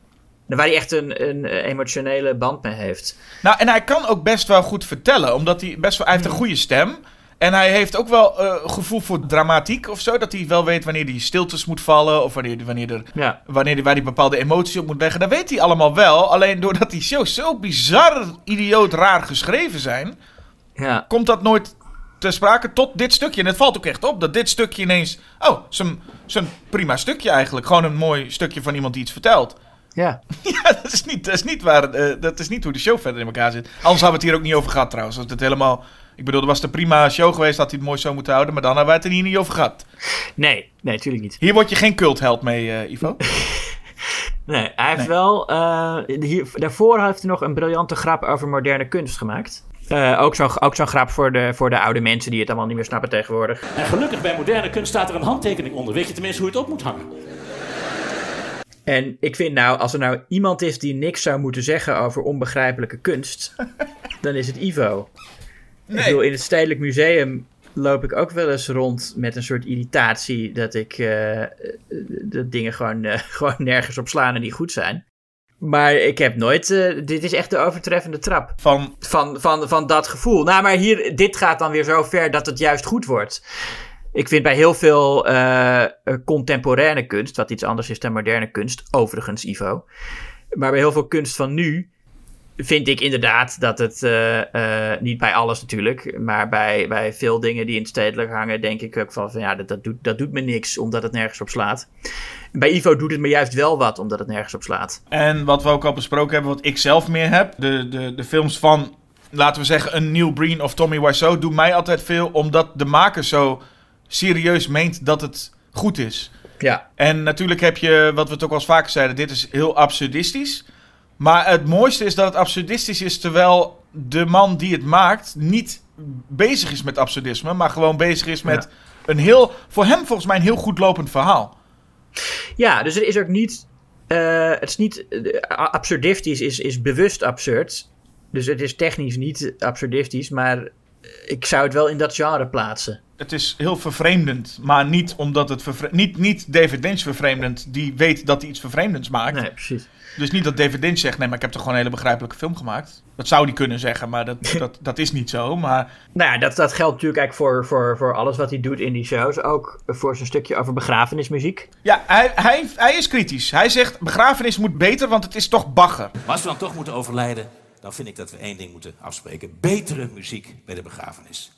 Waar hij echt een, een emotionele band mee heeft. Nou, en hij kan ook best wel goed vertellen, omdat hij best wel, hij heeft een goede stem. En hij heeft ook wel eh, gevoel voor dramatiek of zo. Dat hij wel weet wanneer hij stiltes moet vallen. Of wanneer, wanneer er, Ja, wanneer, waar hij bepaalde emotie op moet leggen. Dat weet hij allemaal wel. Alleen doordat die shows zo bizar, idioot, raar geschreven zijn. ja. Komt dat nooit ter sprake tot dit stukje. En het valt ook echt op dat dit stukje ineens... Oh, zo'n zo'n prima stukje eigenlijk. Gewoon een mooi stukje van iemand die iets vertelt. ja. *laughs* Ja, dat is niet, dat is niet, waar, eh, dat is niet hoe de show verder in elkaar zit. Anders hadden we het hier ook niet over gehad trouwens. Als het helemaal, ik bedoel, er was een prima show geweest dat hij het mooi zo moeten houden. Maar dan hebben wij het er hier niet over gehad. Nee, nee, tuurlijk niet. Hier word je geen cultheld mee, eh, Ivo. *laughs* Nee, hij heeft Nee. wel. eh, hier, daarvoor heeft hij nog een briljante grap over moderne kunst gemaakt. Eh, ook zo'n ook zo'n grap voor de, voor de oude mensen die het allemaal niet meer snappen tegenwoordig. En gelukkig bij moderne kunst staat er een handtekening onder. Weet je tenminste hoe je het op moet hangen? En ik vind nou, als er nou iemand is die niks zou moeten zeggen over onbegrijpelijke kunst, *laughs* dan is het Ivo. Ik bedoel, in het Stedelijk Museum loop ik ook wel eens rond met een soort irritatie dat ik eh, dat dingen gewoon, eh, *laughs* gewoon nergens op slaan en niet goed zijn. Maar ik heb nooit, dit is echt de overtreffende trap. Van, van, van, van dat gevoel. Nou, maar hier, dit gaat dan weer zo ver dat het juist goed wordt. Ik vind bij heel veel contemporaine kunst, wat iets anders is dan moderne kunst, overigens, Ivo. Maar bij heel veel kunst van nu vind ik inderdaad dat het, eh, eh, niet bij alles natuurlijk, maar bij, bij veel dingen die in het stedelijk hangen, denk ik ook van, van ja, dat, dat, doet, dat doet me niks, omdat het nergens op slaat. Bij Ivo doet het me juist wel wat, omdat het nergens op slaat. en wat we ook al besproken hebben, wat ik zelf meer heb. De, de, de films van, laten we zeggen, een Neil Breen of Tommy Wiseau doen mij altijd veel. Omdat de maker zo serieus meent dat het goed is. Ja, En natuurlijk heb je, wat we het ook al eens vaker zeiden, dit is heel absurdistisch. Maar het mooiste is dat het absurdistisch is, terwijl de man die het maakt niet bezig is met absurdisme, maar gewoon bezig is met een heel, voor hem volgens mij een heel goed lopend verhaal. Ja, dus er is ook niet. eh, het is niet. eh, absurdistisch is, is bewust absurd. Dus het is technisch niet absurdistisch, maar ik zou het wel in dat genre plaatsen. Het is heel vervreemdend, maar niet omdat het niet, niet David Lynch vervreemdend, die weet dat hij iets vervreemdends maakt. Nee, precies. Dus niet dat David Lynch zegt, nee, maar ik heb toch gewoon een hele begrijpelijke film gemaakt. Dat zou hij kunnen zeggen, maar dat, *laughs* dat, dat is niet zo. Maar Nou ja, dat, dat geldt natuurlijk eigenlijk voor, voor, voor alles wat hij doet in die shows. Ook voor zijn stukje over begrafenismuziek. Ja, hij, hij, hij is kritisch. Hij zegt, begrafenis moet beter, want het is toch bagger. Maar als we dan toch moeten overlijden, dan vind ik dat we één ding moeten afspreken. Betere muziek bij de begrafenis.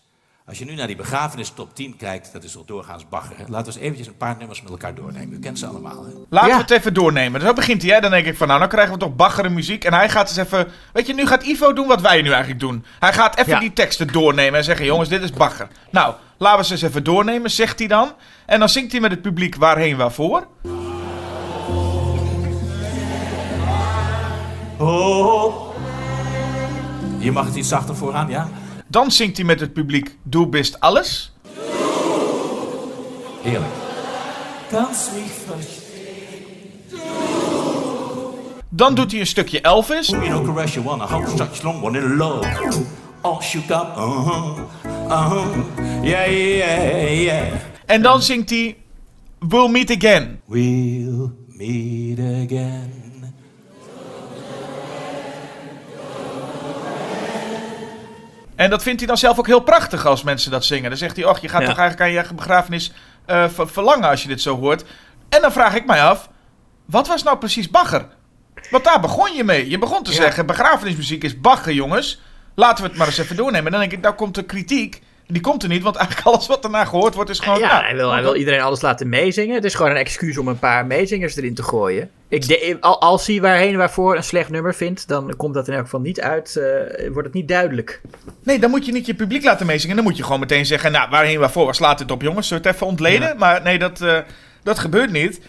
Als je nu naar die begrafenis top 10 kijkt, dat is al doorgaans bagger. Laten we eens eventjes een paar nummers met elkaar doornemen. Je kent ze allemaal. Hè? Laten we het even doornemen. Zo begint hij. Hè? Dan denk ik van nou, dan krijgen we toch baggeren muziek. En hij gaat eens even. Weet je, nu gaat Ivo doen wat wij nu eigenlijk doen. Hij gaat even die teksten doornemen en zeggen: jongens, dit is bagger. Nou, laten we ze eens even doornemen, zegt hij dan. En dan zingt hij met het publiek waarheen waarvoor. Oh. oh. Je mag het iets zachter vooraan, ja? Dan zingt hij met het publiek Du bist alles. Heerlijk. Mich. Dan doet hij een stukje Elvis. You know, caress you wanna hold such long one in love. All shook up, uh-huh, uh-huh. Yeah, yeah, yeah. En dan zingt hij We'll meet again. We'll meet again. En dat vindt hij dan zelf ook heel prachtig als mensen dat zingen. Dan zegt hij, och, je gaat Ja. toch eigenlijk aan je begrafenis eh, ver- verlangen als je dit zo hoort. En dan vraag ik mij af, wat was nou precies bagger? Want daar begon je mee. Je begon te Ja. zeggen, begrafenismuziek is bagger, jongens. Laten we het maar eens even doornemen. En dan denk ik, nou komt de kritiek. Die komt er niet, want eigenlijk *laughs* alles wat daarna gehoord wordt is gewoon... ja, nou, hij, wil, hij wil iedereen alles laten meezingen. Het is gewoon een excuus om een paar meezingers erin te gooien. Ik de, als hij waarheen waarvoor een slecht nummer vindt, dan komt dat in elk geval niet uit. eh, wordt het niet duidelijk. Nee, dan moet je niet je publiek laten meezingen. Dan moet je gewoon meteen zeggen, nou, waarheen waarvoor was, laat het op jongens. Zullen we het even ontleden? Ja. Maar nee, dat, eh, dat gebeurt niet.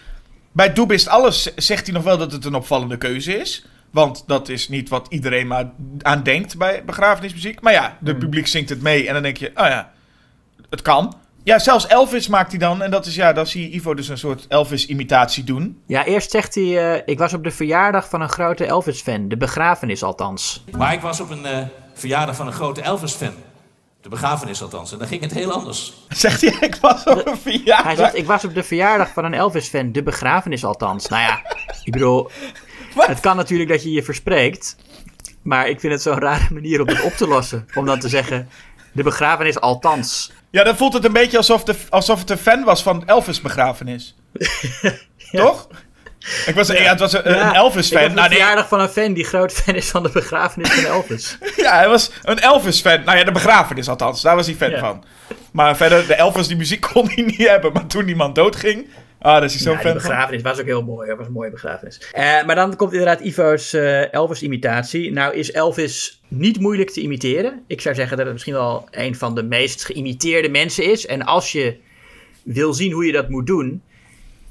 Bij Doe Bist Alles zegt hij nog wel dat het een opvallende keuze is. Want dat is niet wat iedereen maar aan denkt bij begrafenismuziek. Maar ja, de publiek zingt het mee en dan denk je, oh ja, het kan. Ja, zelfs Elvis maakt hij dan. En dat is ja, dan zie je Ivo dus een soort Elvis-imitatie doen. Ja, eerst zegt hij: eh, Ik was op de verjaardag van een grote Elvis-fan. De begrafenis althans. Maar ik was op een eh, verjaardag van een grote Elvis-fan. De begrafenis althans. En dan ging het heel anders. *laughs* Zegt hij, ik was op een Hij verjaardag. zegt: Ik was op de verjaardag van een Elvis-fan. De begrafenis althans. Nou ja, ik bedoel. Het kan natuurlijk dat je je verspreekt. Maar ik vind het zo'n rare manier om het op te lossen. Om dan te zeggen: De begrafenis althans. Ja, dan voelt het een beetje alsof, de, alsof het een fan was van Elvis begrafenis. *laughs* Toch? Ik was, ja. het was een, Ja, een Elvis Ik heb fan. de Nou, nee, verjaardag van een fan die groot fan is van de begrafenis van Elvis. *laughs* ja, hij was een Elvis fan. Nou ja, de begrafenis althans. Daar was hij fan Ja. van. Maar verder, de Elvis die muziek kon hij niet hebben. Maar toen iemand doodging, ah, daar is zo Ja, fan begrafenis was ook heel mooi. Dat was een mooie begrafenis. Eh, maar dan komt inderdaad Ivo's eh, Elvis-imitatie. Nou is Elvis niet moeilijk te imiteren. Ik zou zeggen dat het misschien wel een van de meest geïmiteerde mensen is. En als je wil zien hoe je dat moet doen,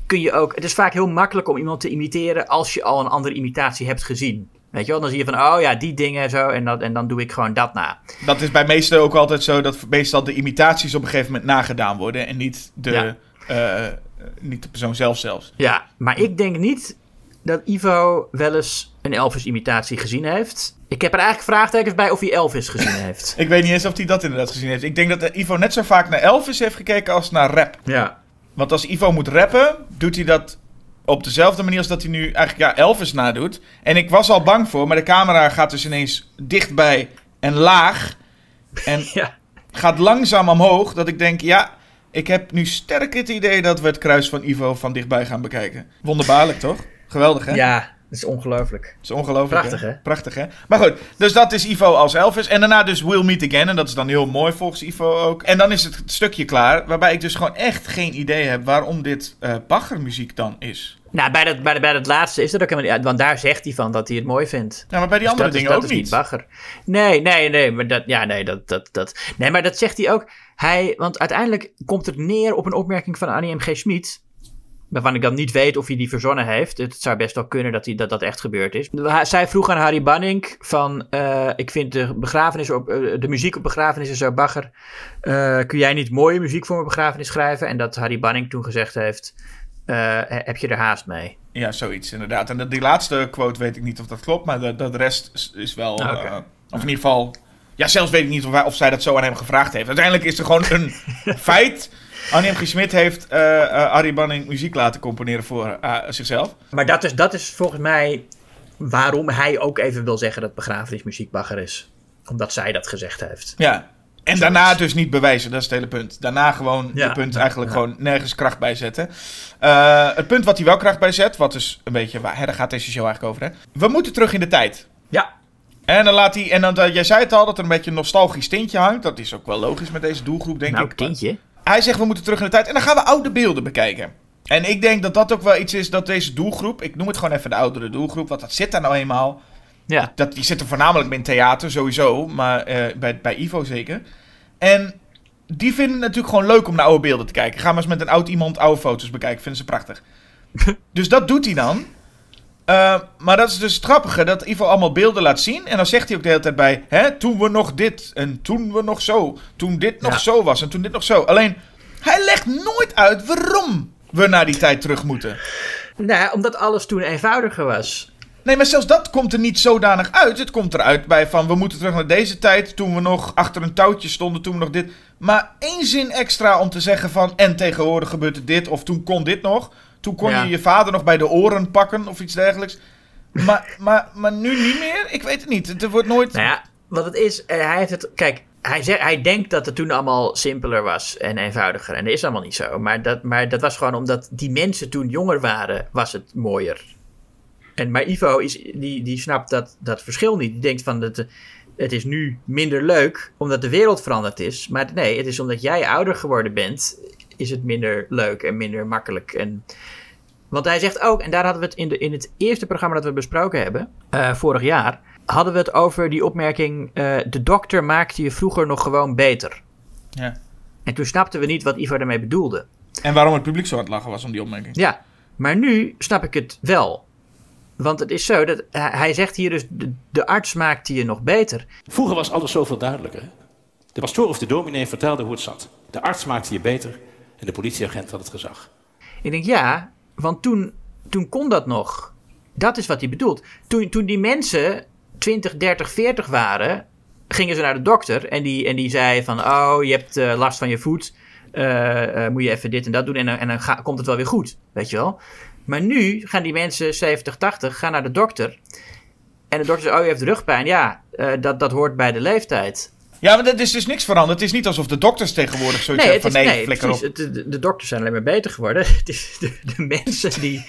kun je ook... Het is vaak heel makkelijk om iemand te imiteren als je al een andere imitatie hebt gezien. Weet je wel? Dan zie je van, oh ja, die dingen en zo. En, dat, en dan doe ik gewoon dat na. Dat is bij meesten ook altijd zo dat meestal de imitaties op een gegeven moment nagedaan worden. En niet de, Ja. eh, niet de persoon zelf zelfs. Ja, maar ik denk niet dat Ivo wel eens een Elvis-imitatie gezien heeft. Ik heb er eigenlijk vraagtekens bij of hij Elvis gezien *laughs* heeft. Ik weet niet eens of hij dat inderdaad gezien heeft. Ik denk dat Ivo net zo vaak naar Elvis heeft gekeken als naar rap. Ja. Want als Ivo moet rappen, doet hij dat op dezelfde manier als dat hij nu eigenlijk ja, Elvis nadoet. En ik was al bang voor, maar de camera gaat dus ineens dichtbij en laag. En *laughs* Ja. gaat langzaam omhoog. Dat ik denk, ja, ik heb nu sterk het idee dat we het kruis van Ivo van dichtbij gaan bekijken. Wonderbaarlijk, toch? Geweldig, hè? Ja, dat is ongelooflijk. Dat is ongelooflijk. Prachtig, hè? Prachtig, hè? Maar goed, dus dat is Ivo als Elvis. En daarna dus We'll Meet Again. En dat is dan heel mooi volgens Ivo ook. En dan is het stukje klaar. Waarbij ik dus gewoon echt geen idee heb waarom dit eh baggermuziek dan is. Nou, bij dat, bij, dat- bij dat laatste is dat ook helemaal niet... Want daar zegt hij van dat hij het mooi vindt. Ja, maar bij die Dus andere is- dingen dat ook is niet. bagger. Nee, nee, nee. Maar dat, ja, nee, dat, dat, dat. Nee, maar dat zegt hij ook. Hij, want uiteindelijk komt het neer op een opmerking van Annie M. G. Schmid. Waarvan ik dan niet weet of hij die verzonnen heeft. Het zou best wel kunnen dat hij, dat, dat echt gebeurd is. Zij vroeg aan Harry Banning van... eh, ik vind de, begrafenis op, eh, de muziek op begrafenissen zo bagger. Eh, kun jij niet mooie muziek voor mijn begrafenis schrijven? En dat Harry Banning toen gezegd heeft... eh, heb je er haast mee? Ja, zoiets inderdaad. En die laatste quote weet ik niet of dat klopt. Maar de, de rest is, wel... Ah, eh, of in ieder geval... Ja, zelfs weet ik niet of, of zij dat zo aan hem gevraagd heeft. Uiteindelijk is er gewoon een *laughs* feit. Annie M. G. Schmidt heeft Harry Banning muziek laten componeren voor zichzelf. Maar dat is, dat is volgens mij waarom hij ook even wil zeggen dat begrafenismuziek bagger is. Omdat zij dat gezegd heeft. Ja. En daarna dus niet bewijzen, dat is het hele punt. Daarna gewoon Ja. je punt eigenlijk gewoon nergens kracht bij zetten. Eh, het punt wat hij wel kracht bij zet, wat dus een beetje, waar, hè, daar gaat deze show eigenlijk over. Hè? We moeten terug in de tijd. Ja, En dan laat hij, en dan, eh, jij zei het al, dat er een beetje een nostalgisch tintje hangt. Dat is ook wel logisch met deze doelgroep, denk nou, ik. tintje. Hij zegt we moeten terug in de tijd en dan gaan we oude beelden bekijken. En ik denk dat dat ook wel iets is dat deze doelgroep, ik noem het gewoon even de oudere doelgroep, want dat zit daar nou eenmaal. Ja. Dat, die zitten voornamelijk in theater, sowieso. Maar eh, bij, bij Ivo zeker. En die vinden het natuurlijk gewoon leuk om naar oude beelden te kijken. Ga maar eens met een oud iemand oude foto's bekijken. Vinden ze prachtig. *laughs* dus dat doet hij dan. Eh, maar dat is dus het grappige, dat Ivo allemaal beelden laat zien. En dan zegt hij ook de hele tijd bij, hè, toen we nog dit en toen we nog zo. Toen dit nog Ja. zo was en toen dit nog zo. Alleen, hij legt nooit uit waarom we naar die tijd terug moeten. Nou, omdat alles toen eenvoudiger was. Nee, maar zelfs dat komt er niet zodanig uit. Het komt eruit bij van, we moeten terug naar deze tijd. Toen we nog achter een touwtje stonden, toen we nog dit. Maar één zin extra om te zeggen van, en tegenwoordig gebeurt er dit. Of toen kon dit nog. Toen kon Ja. je je vader nog bij de oren pakken of iets dergelijks. Maar, maar, maar nu niet meer? Ik weet het niet. Het wordt nooit... Nou ja, wat het is, eh, hij heeft het. Kijk, hij, zegt, hij denkt dat het toen allemaal simpeler was en eenvoudiger. En dat is allemaal niet zo. Maar dat, maar dat was gewoon omdat die mensen toen jonger waren, was het mooier. En, maar Ivo is, die, die snapt dat, dat verschil niet. Die denkt van dat, het is nu minder leuk omdat de wereld veranderd is. Maar nee, het is omdat jij ouder geworden bent, is het minder leuk en minder makkelijk. En, want hij zegt ook, en daar hadden we het in, de, in het eerste programma dat we besproken hebben, eh, vorig jaar, hadden we het over die opmerking: eh, de dokter maakte je vroeger nog gewoon beter. Ja. En toen snapten we niet wat Ivo daarmee bedoelde. En waarom het publiek zo aan het lachen was om die opmerking. Ja, maar nu snap ik het wel. Want het is zo dat hij zegt hier dus: de, de arts maakte je nog beter. Vroeger was alles zoveel duidelijker. hè? De pastoor of de dominee vertelde hoe het zat. De arts maakte je beter en de politieagent had het gezag. Ik denk ja, want toen, toen kon dat nog. Dat is wat hij bedoelt. Toen, toen die mensen 20, 30, 40 waren, gingen ze naar de dokter en die, en die zei van, oh, je hebt eh, last van je voet, Eh, eh, moet je even dit en dat doen en dan, en dan komt het wel weer goed, weet je wel. Maar nu gaan die mensen 70, 80, gaan naar de dokter en de dokter zegt, oh, je hebt rugpijn. Ja, eh, dat, dat hoort bij de leeftijd. Ja, maar dat is dus niks veranderd. Het is niet alsof de dokters tegenwoordig zoiets Nee, hebben van nee, nee flikker op. De, de dokters zijn alleen maar beter geworden. *laughs* Het is de, de mensen die,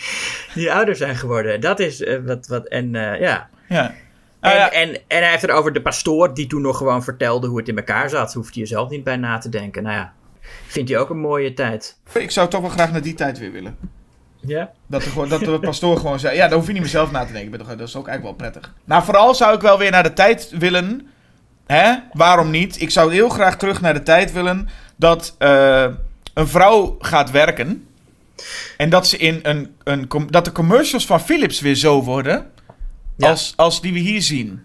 die ouder zijn geworden. Dat is eh, wat. wat en eh, ja. Ja. En, Ah, ja. en, en hij heeft het over de pastoor die toen nog gewoon vertelde hoe het in elkaar zat. Hoeft hij er zelf niet bij na te denken. Nou ja, vindt hij ook een mooie tijd. Ik zou toch wel graag naar die tijd weer willen. Ja? Dat gewoon- dat de pastoor gewoon zei, ja, daar hoef je niet meer zelf na te denken. Ik ben toch- Dat is ook eigenlijk wel prettig. Nou, vooral zou ik wel weer naar de tijd willen. Hè? Waarom niet? Ik zou heel graag terug naar de tijd willen dat eh, een vrouw gaat werken. En dat, ze in een, een, com- dat de commercials van Philips weer zo worden. Ja. Als, als die we hier zien.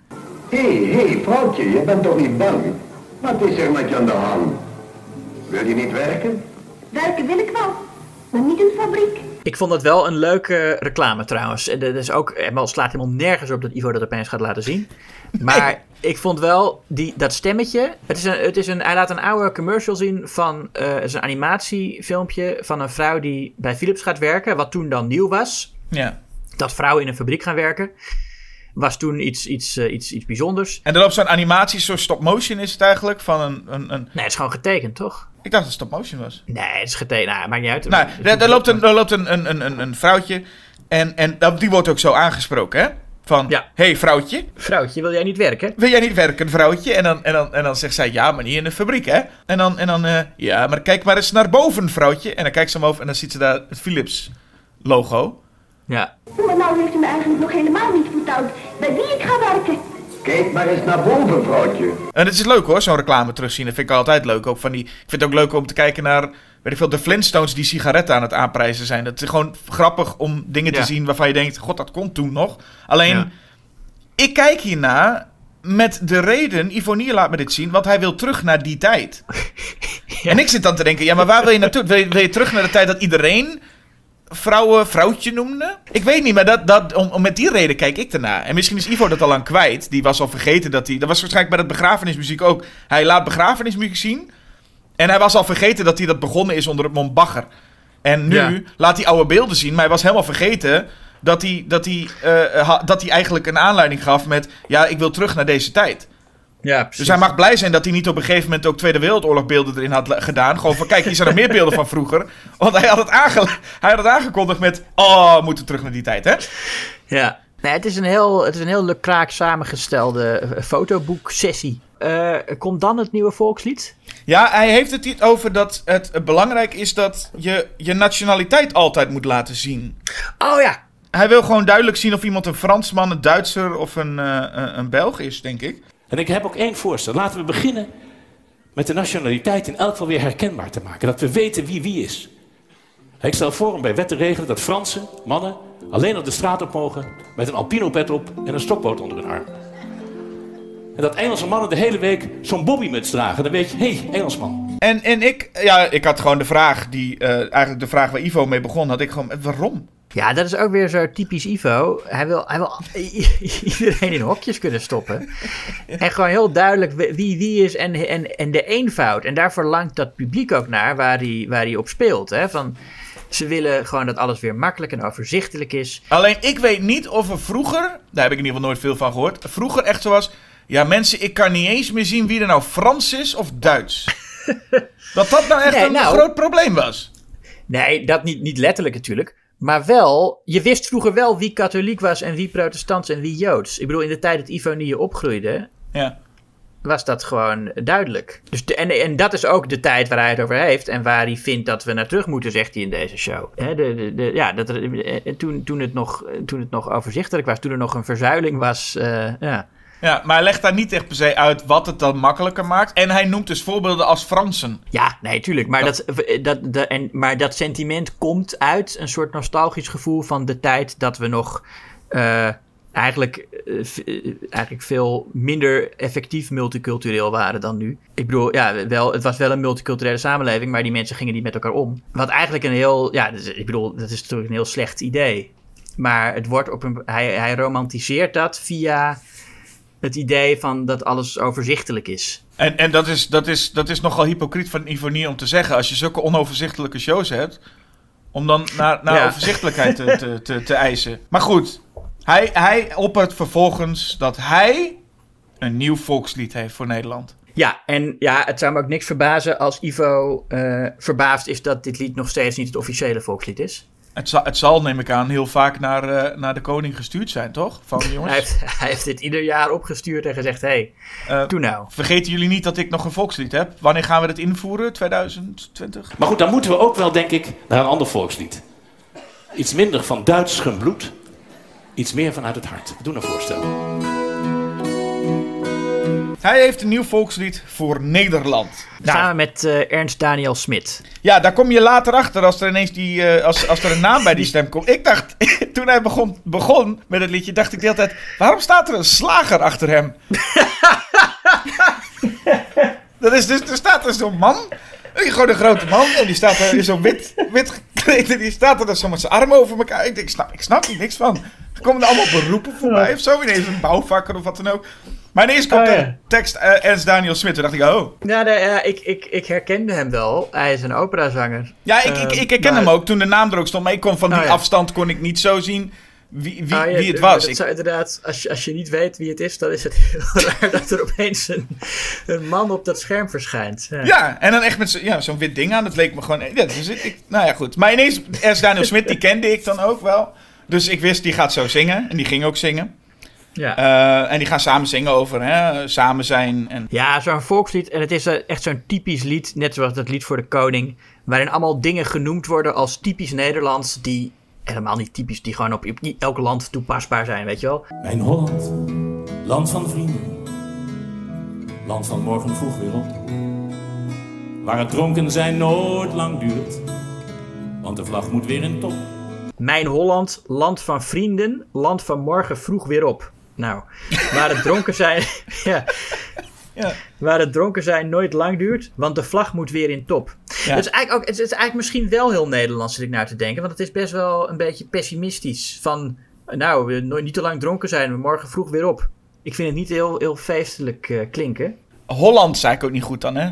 Hé, hey, hé, hey, vrouwtje, je bent toch niet bang? Wat is er met je aan de hand? Wil je niet werken? Werken wil ik wel, maar niet in de fabriek. Ik vond het wel een leuke reclame trouwens. En dat is ook, het slaat helemaal nergens op dat Ivo dat opeens gaat laten zien. *laughs* Maar ik vond wel die, dat stemmetje. Het is een, het is een, hij laat een oude commercial zien van. eh, het is een animatiefilmpje van een vrouw die bij Philips gaat werken. Wat toen dan nieuw was. Ja. Dat vrouwen in een fabriek gaan werken. Was toen iets, iets, eh, iets, iets bijzonders. En er loopt zo'n animatie, zo'n stop-motion is het eigenlijk. Van een, een, een... Nee, het is gewoon getekend, toch? Ik dacht dat het stop-motion was. Nee, het is getekend. Nou, maakt niet uit. Nou, daar, daar loopt, een, daar loopt een, een, een, een vrouwtje. En, en die wordt ook zo aangesproken, hè? Van, Ja. hey vrouwtje, Vrouwtje, wil jij niet werken? wil jij niet werken, vrouwtje? En dan, en dan, en dan zegt zij, ja, maar niet in de fabriek, hè? En dan, en dan eh, ja, maar kijk maar eens naar boven, vrouwtje. En dan kijkt ze omhoog en dan ziet ze daar het Philips logo. Ja. Maar nou heeft u me eigenlijk nog helemaal niet verteld bij wie ik ga werken. Kijk maar eens naar boven, vrouwtje. En het is leuk hoor, zo'n reclame terugzien. Dat vind ik altijd leuk. Ook van die, ik vind het ook leuk om te kijken naar, weet ik veel, de Flintstones die sigaretten aan het aanprijzen zijn. Het is gewoon grappig om dingen Ja. te zien waarvan je denkt, god, dat kon toen nog. Alleen, Ja. ik kijk hierna met de reden, Ivonie laat me dit zien, want hij wil terug naar die tijd. *laughs* En ik zit dan te denken, ja, maar waar wil je naartoe? Wil je, wil je terug naar de tijd dat iedereen vrouwen vrouwtje noemde? Ik weet niet, maar dat, dat, om, om met die reden kijk ik ernaar. En misschien is Ivo dat al lang kwijt. Die was al vergeten dat hij... Dat was waarschijnlijk bij dat begrafenismuziek ook. Hij laat begrafenismuziek zien. En hij was al vergeten dat hij dat begonnen is onder het mond bagger. En nu Ja. laat hij oude beelden zien. Maar hij was helemaal vergeten dat hij, dat, hij, eh, dat hij eigenlijk een aanleiding gaf met... Ja, ik wil terug naar deze tijd. Ja, precies. Dus hij mag blij zijn dat hij niet op een gegeven moment ook Tweede Wereldoorlog beelden erin had gedaan. Gewoon van, kijk, hier zijn er meer beelden van vroeger. Want hij had het, aange hij had het aangekondigd met, oh, we moeten terug naar die tijd, hè? Ja. Nee, het is een heel, het is een heel lukraak samengestelde eh, fotoboeksessie. Eh komt dan het nieuwe volkslied? Ja, hij heeft het hier over dat het belangrijk is dat je je nationaliteit altijd moet laten zien. Oh ja. Hij wil gewoon duidelijk zien of iemand een Fransman, een Duitser of een, eh, een, een Belg is, denk ik. En ik heb ook één voorstel. Laten we beginnen met de nationaliteit in elk geval weer herkenbaar te maken. Dat we weten wie wie is. Ik stel voor om bij wet te regelen dat Fransen, mannen, alleen op de straat op mogen met een alpino-pet op en een stokboot onder hun arm. En dat Engelse mannen de hele week zo'n bobbymuts dragen. Dan weet je, hé, hey, Engelsman. En, en ik, ja, ik had gewoon de vraag, die, eh, eigenlijk de vraag waar Ivo mee begon, had ik gewoon, waarom? Ja, dat is ook weer zo typisch Ivo. Hij wil, hij wil *laughs* iedereen in hokjes kunnen stoppen. En gewoon heel duidelijk wie wie is en, en, en de eenvoud. En daar verlangt dat publiek ook naar waar hij, waar hij op speelt. Hè? Van, ze willen gewoon dat alles weer makkelijk en overzichtelijk is. Alleen ik weet niet of er vroeger, daar heb ik in ieder geval nooit veel van gehoord, vroeger echt zo was. Ja, mensen, ik kan niet eens meer zien wie er nou Frans is of Duits. *laughs* dat dat nou echt een nou- groot probleem was. Nee, dat niet, niet letterlijk natuurlijk. Maar wel, je wist vroeger wel wie katholiek was en wie protestant en wie joods. Ik bedoel, in de tijd dat Ivonie opgroeide, ja. was dat gewoon duidelijk. Dus en, en dat is ook de tijd waar hij het over heeft en waar hij vindt dat we naar terug moeten, zegt hij in deze show. de, de, de, ja, dat, eh, toen, toen, het nog, toen het nog overzichtelijk was, toen er nog een verzuiling was. Uh, ja. Ja, maar hij legt daar niet echt per se uit wat het dan makkelijker maakt. En hij noemt dus voorbeelden als Fransen. Ja, nee, tuurlijk. Maar dat, dat, dat, en, maar dat sentiment komt uit een soort nostalgisch gevoel van de tijd dat we nog uh, eigenlijk, uh, eigenlijk veel minder effectief multicultureel waren dan nu. Ik bedoel, ja, wel, het was wel een multiculturele samenleving, maar die mensen gingen niet met elkaar om. Wat eigenlijk een heel, ja, dus, ik bedoel, dat is natuurlijk een heel slecht idee. Maar het wordt op een, hij, hij romantiseert dat via het idee van dat alles overzichtelijk is. En, en dat, is, dat, is, dat is nogal hypocriet van Ivonie om te zeggen. Als je zulke onoverzichtelijke shows hebt, om dan naar, naar overzichtelijkheid te, te, te, te, eisen. Maar goed, hij, hij oppert vervolgens dat hij een nieuw volkslied heeft voor Nederland. Ja, en ja, het zou me ook niks verbazen als Ivo uh, verbaasd is dat dit lied nog steeds niet het officiële volkslied is. Het zal, het zal, neem ik aan, heel vaak naar, uh, naar de koning gestuurd zijn, toch? Van, *laughs* jongens. hij, heeft, hij heeft dit ieder jaar opgestuurd en gezegd: hé, hey, uh, doe nou. Vergeten jullie niet dat ik nog een volkslied heb? Wanneer gaan we dat invoeren? 2020? Maar goed, dan moeten we ook wel, denk ik, naar een ander volkslied. Iets minder van Duits bloed, iets meer vanuit het hart. Doe een voorstel. Hij heeft een nieuw volkslied voor Nederland. Samen met uh, Ernst Daniel Smit. Ja, daar kom je later achter als er ineens die, uh, als, als er een naam bij die stem komt. Ik dacht, *laughs* toen hij begon, begon met het liedje, dacht ik de hele tijd, waarom staat er een slager achter hem? *laughs* Dat is dus, er staat er zo'n man, gewoon een grote man, en die staat er zo wit, wit gekleed, en die staat er zo met zijn armen over elkaar. Ik denk, ik snap, ik snap er niks van. Er komen er allemaal beroepen voorbij of zo, ineens een bouwvakker of wat dan ook. Maar ineens komt oh, de tekst uh, Ernst Daniel Smit. Toen dacht ik, oh. Ja, ja ik, ik, ik herkende hem wel. Hij is een operazanger. Ja, ik, ik, ik herken hem ook toen de naam er ook stond. Maar ik kon van die oh, afstand kon ik niet zo zien wie, wie, oh, wie het was. Ik... Zou inderdaad, als je, als je niet weet wie het is, dan is het *laughs* heel raar dat er opeens een, een man op dat scherm verschijnt. Ja, ja en dan echt met ja, zo'n wit ding aan. Dat leek me gewoon... Ja, dus ik, nou ja, goed. Maar ineens, Ernst Daniel Smit, die kende ik dan ook wel. Dus ik wist, die gaat zo zingen. En die ging ook zingen. Ja. Uh, en die gaan samen zingen over hè, samen zijn. En... Ja, zo'n volkslied. En het is eh, echt zo'n typisch lied, net zoals dat lied voor de koning. Waarin allemaal dingen genoemd worden als typisch Nederlands. Die helemaal niet typisch, die gewoon op elk land toepasbaar zijn, weet je wel. Mijn Holland, land van vrienden. Land van morgen vroeg weer op. Waar het dronken zijn nooit lang duurt. Want de vlag moet weer in top. Mijn Holland, land van vrienden, land van morgen vroeg weer op. Nou, waar het dronken zijn. *laughs* ja. Ja. Waar het dronken zijn nooit lang duurt, want de vlag moet weer in top. Ja. Het, is eigenlijk ook, het is eigenlijk misschien wel heel Nederlands, zit ik naar te denken. Want het is best wel een beetje pessimistisch. Van, nou, we niet te lang dronken zijn, we morgen vroeg weer op. Ik vind het niet heel, heel feestelijk uh, klinken. Holland zei ik ook niet goed dan, hè?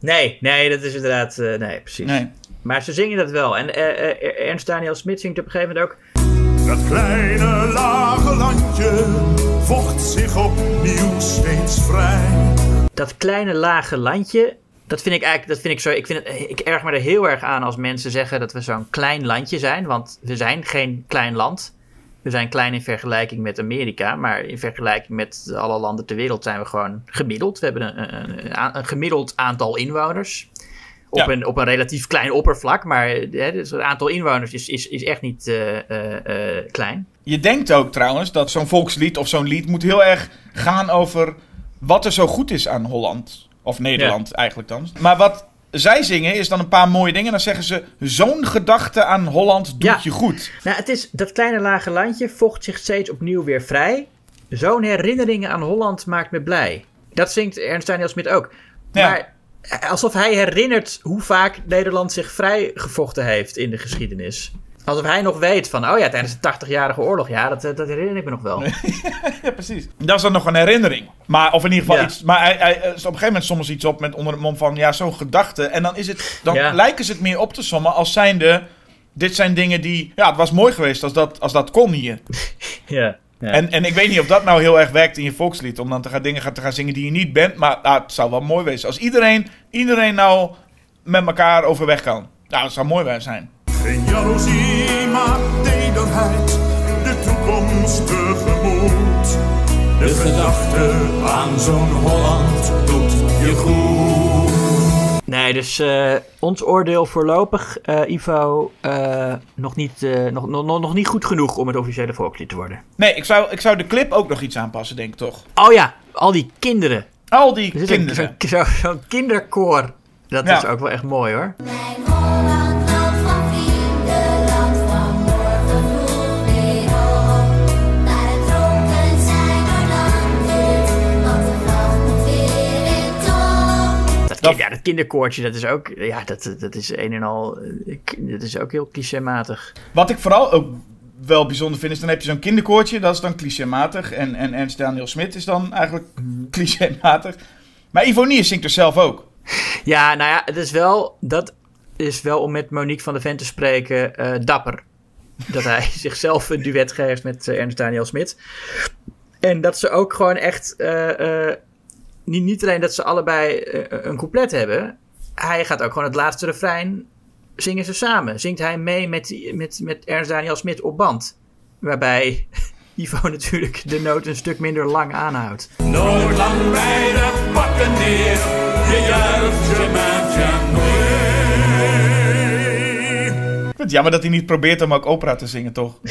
Nee, nee, dat is inderdaad... Uh, nee, precies. Nee. Maar ze zingen dat wel. En uh, Ernst Daniel Smit zingt op een gegeven moment ook... Dat kleine lage landje vocht zich opnieuw steeds vrij. Dat kleine lage landje, dat vind ik eigenlijk, dat vind ik zo, ik, vind het, ik erg me er heel erg aan als mensen zeggen dat we zo'n klein landje zijn, want we zijn geen klein land. We zijn klein in vergelijking met Amerika, maar in vergelijking met alle landen ter wereld zijn we gewoon gemiddeld. We hebben een, een, een gemiddeld aantal inwoners op, een, op een relatief klein oppervlak. Maar hè, dus het aantal inwoners is, is, is echt niet uh, uh, klein. Je denkt ook trouwens dat zo'n volkslied of zo'n lied moet heel erg gaan over wat er zo goed is aan Holland. Of Nederland eigenlijk dan. Maar wat zij zingen is dan een paar mooie dingen. Dan zeggen ze, zo'n gedachte aan Holland doet Ja. je goed. Nou, het is dat kleine lage landje vocht zich steeds opnieuw weer vrij. Zo'n herinneringen aan Holland maakt me blij. Dat zingt Ernst Daniel Smit ook. Ja. Maar eh, alsof hij herinnert hoe vaak Nederland zich vrijgevochten heeft in de geschiedenis. Alsof hij nog weet van, oh ja, tijdens de 80-jarige oorlog, ja, dat, eh, dat herinner ik me nog wel. *laughs* Ja, precies. Dat is dan nog een herinnering. Maar, of in ieder geval Ja. iets. Maar hij, hij, op een gegeven moment soms iets op met onder het mom van ja, zo'n gedachte. En dan is het. Dan Ja. lijken ze het meer op te sommen als zijnde. Dit zijn dingen die. Ja, het was mooi geweest als dat, als dat kon hier. *laughs* Ja. Ja. En, en ik weet niet of dat nou heel erg werkt in je volkslied. Om dan te gaan dingen te gaan zingen die je niet bent. Maar nou, het zou wel mooi wezen. Als iedereen, iedereen nou met elkaar overweg kan. Nou, dat zou mooi zijn. Geen jaloezie, maar tederheid, de toekomst tegemoet. De gedachte aan zo'n Holland doet je goed. Nee, dus eh, ons oordeel voorlopig, eh, Ivo, eh, nog, niet, eh, nog, nog, nog nog niet goed genoeg om het officiële volkslied te worden. Nee, ik zou, ik zou de clip ook nog iets aanpassen, denk ik toch. Oh ja, al die kinderen. Al die Er kinderen. Zo'n zo, zo'n kinderkoor. Dat Ja. is ook wel echt mooi hoor. Mijn kind- ja, dat kinderkoortje, dat is ook, ja, dat, dat is een en al, dat is ook heel clichématig. Wat ik vooral ook wel bijzonder vind, is dan heb je zo'n kinderkoortje, dat is dan clichématig. En, en Ernst Daniel Smit is dan eigenlijk clichématig. Maar Ivonie zingt er zelf ook. Ja, nou ja, het is wel, dat is wel om met Monique van der Ven te spreken, eh, dapper. Dat hij *laughs* zichzelf een duet geeft met eh, Ernst Daniel Smit. En dat ze ook gewoon echt, eh, niet, alleen dat ze allebei eh, een couplet hebben. Hij gaat ook gewoon het laatste refrein, zingen ze samen. Zingt hij mee met, met, met Ernst Daniel Smit op band. Waarbij *laughs* Ivo natuurlijk de noot een stuk minder lang aanhoudt. Nooit lang bij de pakken het jammer dat hij niet probeert om ook opera te zingen, toch? *laughs*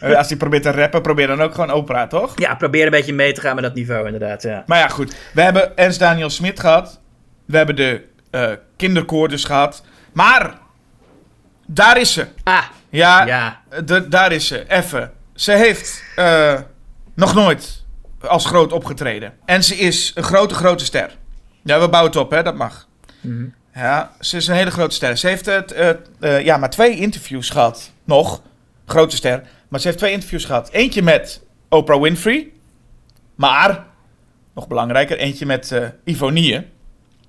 Eh, Als hij probeert te rappen, probeer dan ook gewoon opera, toch? Ja, probeer een beetje mee te gaan met dat niveau inderdaad, ja. Maar ja, goed. We hebben Ernst Daniel Smit gehad. We hebben de eh kinderkoor dus gehad. Maar, daar is ze. Ah, Ja, ja. de- daar is ze. Even. Ze heeft eh, nog nooit als groot opgetreden. En ze is een grote, grote ster. Ja, we bouwen het op, hè. Dat mag. Ja, ze is een hele grote ster. Ze heeft het, eh, eh, ja, maar twee interviews gehad. Nog. Grote ster. Maar ze heeft twee interviews gehad. Eentje met Oprah Winfrey. Maar, nog belangrijker, eentje met eh Ivonie.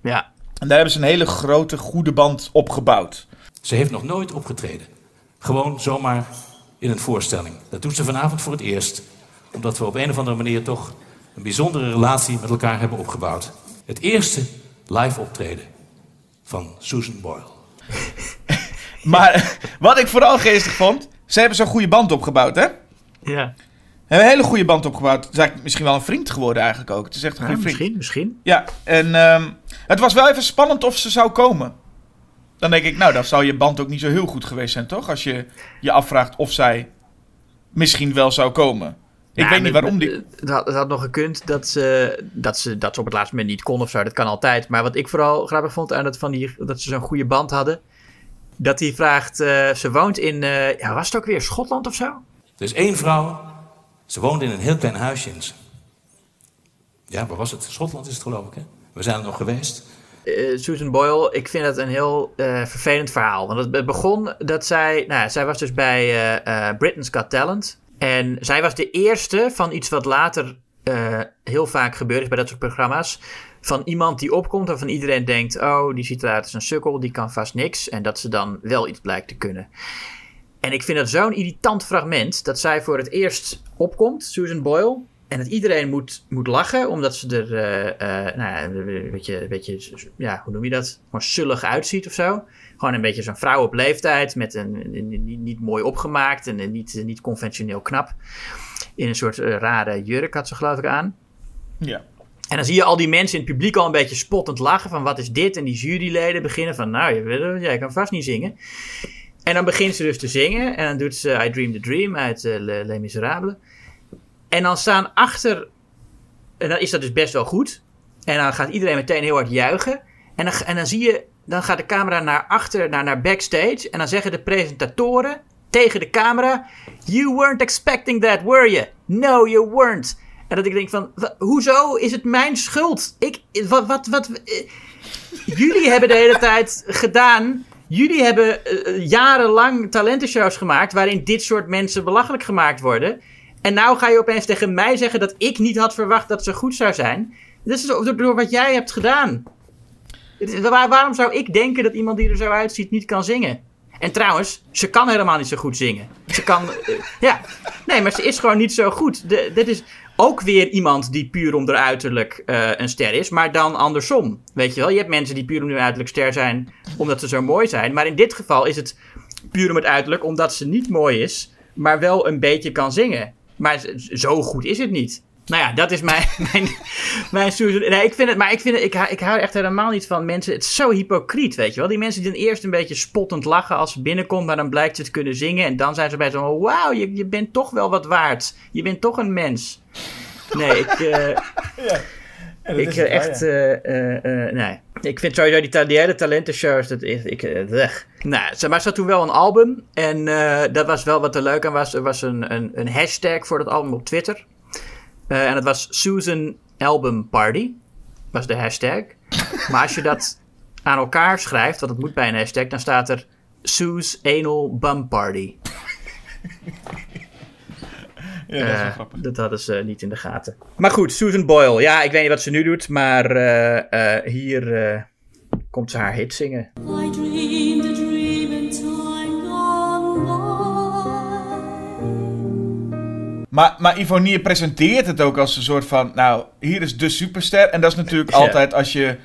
Ja. En daar hebben ze een hele grote, goede band opgebouwd. Ze heeft nog nooit opgetreden. Gewoon zomaar in een voorstelling. Dat doet ze vanavond voor het eerst. Omdat we op een of andere manier toch een bijzondere relatie met elkaar hebben opgebouwd. Het eerste live optreden van Susan Boyle. *laughs* Maar wat ik vooral geestig vond, ze hebben zo'n goede band opgebouwd, hè? Ja, Ze hebben een hele goede band opgebouwd. Het is eigenlijk misschien wel een vriend geworden eigenlijk ook. Het is echt een ja goede vriend. misschien, misschien. Ja, en ehm, het was wel even spannend of ze zou komen. Dan denk ik, nou, dan zou je band ook niet zo heel goed geweest zijn, toch? Als je je afvraagt of zij misschien wel zou komen. Ik Ja, weet niet waarom die... Het had, het had nog gekund dat ze, dat, ze, dat ze op het laatste moment niet kon of zo. Dat kan altijd. Maar wat ik vooral grappig vond aan het van die, dat ze zo'n goede band hadden. Dat hij vraagt, eh, ze woont in, eh, ja, was het ook weer Schotland of zo? Er is één vrouw, ze woonde in een heel klein huisje. in- Ja, waar was het? Schotland is het geloof ik, hè? We zijn er nog geweest. Eh, Susan Boyle, ik vind het een heel eh, vervelend verhaal. Want het, begon dat zij, nou, zij was dus bij eh, eh, Britain's Got Talent. En zij was de eerste van iets wat later eh, heel vaak gebeurd is bij dat soort programma's. Van iemand die opkomt en van iedereen denkt: oh, die ziet eruit als een sukkel, die kan vast niks. En dat ze dan wel iets blijkt te kunnen. En ik vind dat zo'n irritant fragment dat zij voor het eerst opkomt, Susan Boyle. En dat iedereen moet, moet lachen, omdat ze er eh, eh, nou ja, een beetje, een beetje, ja, hoe noem je dat? Gewoon sullig uitziet of zo. Gewoon een beetje zo'n vrouw op leeftijd, met een, niet, niet mooi opgemaakt en een niet, niet conventioneel knap. In een soort eh, rare jurk had ze geloof ik aan. Ja. En dan zie je al die mensen in het publiek al een beetje spottend lachen van wat is dit? En die juryleden beginnen van nou, jij kan vast niet zingen. En dan begint ze dus te zingen en dan doet ze I Dream the Dream uit Le- Les Miserables. En dan staan achter, en dan is dat dus best wel goed. En dan gaat iedereen meteen heel hard juichen. En dan, en dan zie je dan gaat de camera naar achter, naar, naar backstage. En dan zeggen de presentatoren tegen de camera: You weren't expecting that, were you? No, you weren't. En dat ik denk van, hoezo is het mijn schuld? Ik, wat, wat, wat, eh, jullie hebben de hele tijd gedaan. Jullie hebben eh, jarenlang talentenshows gemaakt waarin dit soort mensen belachelijk gemaakt worden. En nou ga je opeens tegen mij zeggen dat ik niet had verwacht dat ze goed zou zijn. Dat is door wat jij hebt gedaan. Waar- waarom zou ik denken dat iemand die er zo uitziet niet kan zingen? En trouwens, ze kan helemaal niet zo goed zingen. Ze kan. *laughs* eh, ja. Nee, maar ze is gewoon niet zo goed. De, dit is ook weer iemand die puur om haar uiterlijk eh, een ster is, maar dan andersom. Weet je wel, je hebt mensen die puur om hun uiterlijk ster zijn omdat ze zo mooi zijn. Maar in dit geval is het puur om het uiterlijk omdat ze niet mooi is, maar wel een beetje kan zingen. Maar zo goed is het niet. Nou ja, dat is mijn, *laughs* mijn, mijn. Nee, ik vind het, maar ik, vind het, ik, hou- ik hou echt helemaal niet van mensen. Het is zo hypocriet, weet je wel. Die mensen die dan eerst een beetje spottend lachen als ze binnenkomt, maar dan blijkt ze te kunnen zingen. En dan zijn ze bij zo, wauw, je, je bent toch wel wat waard. Je bent toch een mens. Nee, ik, eh, *laughs* ik eh, echt, eh, nee. Ik vind sowieso die, die hele talentenshows, dat is, ik, weg. Nou, ze, maar ze had toen wel een album. En dat was wel wat er leuk aan was. Er was een, een, een hashtag voor dat album op Twitter. Eh, en dat was Susan Album Party. Was de hashtag. *laughs* Maar als je dat aan elkaar schrijft, want het moet bij een hashtag, dan staat er Sue's Anal Bum Party. Ja, dat is wel Eh, grappig. dat hadden ze niet in de gaten. Maar goed, Susan Boyle. Ja, ik weet niet wat ze nu doet, maar eh, eh, hier eh, komt ze haar hit zingen. I Maar, maar Ivonie presenteert het ook als een soort van... Nou, hier is de superster. En dat is natuurlijk Ja. altijd als je,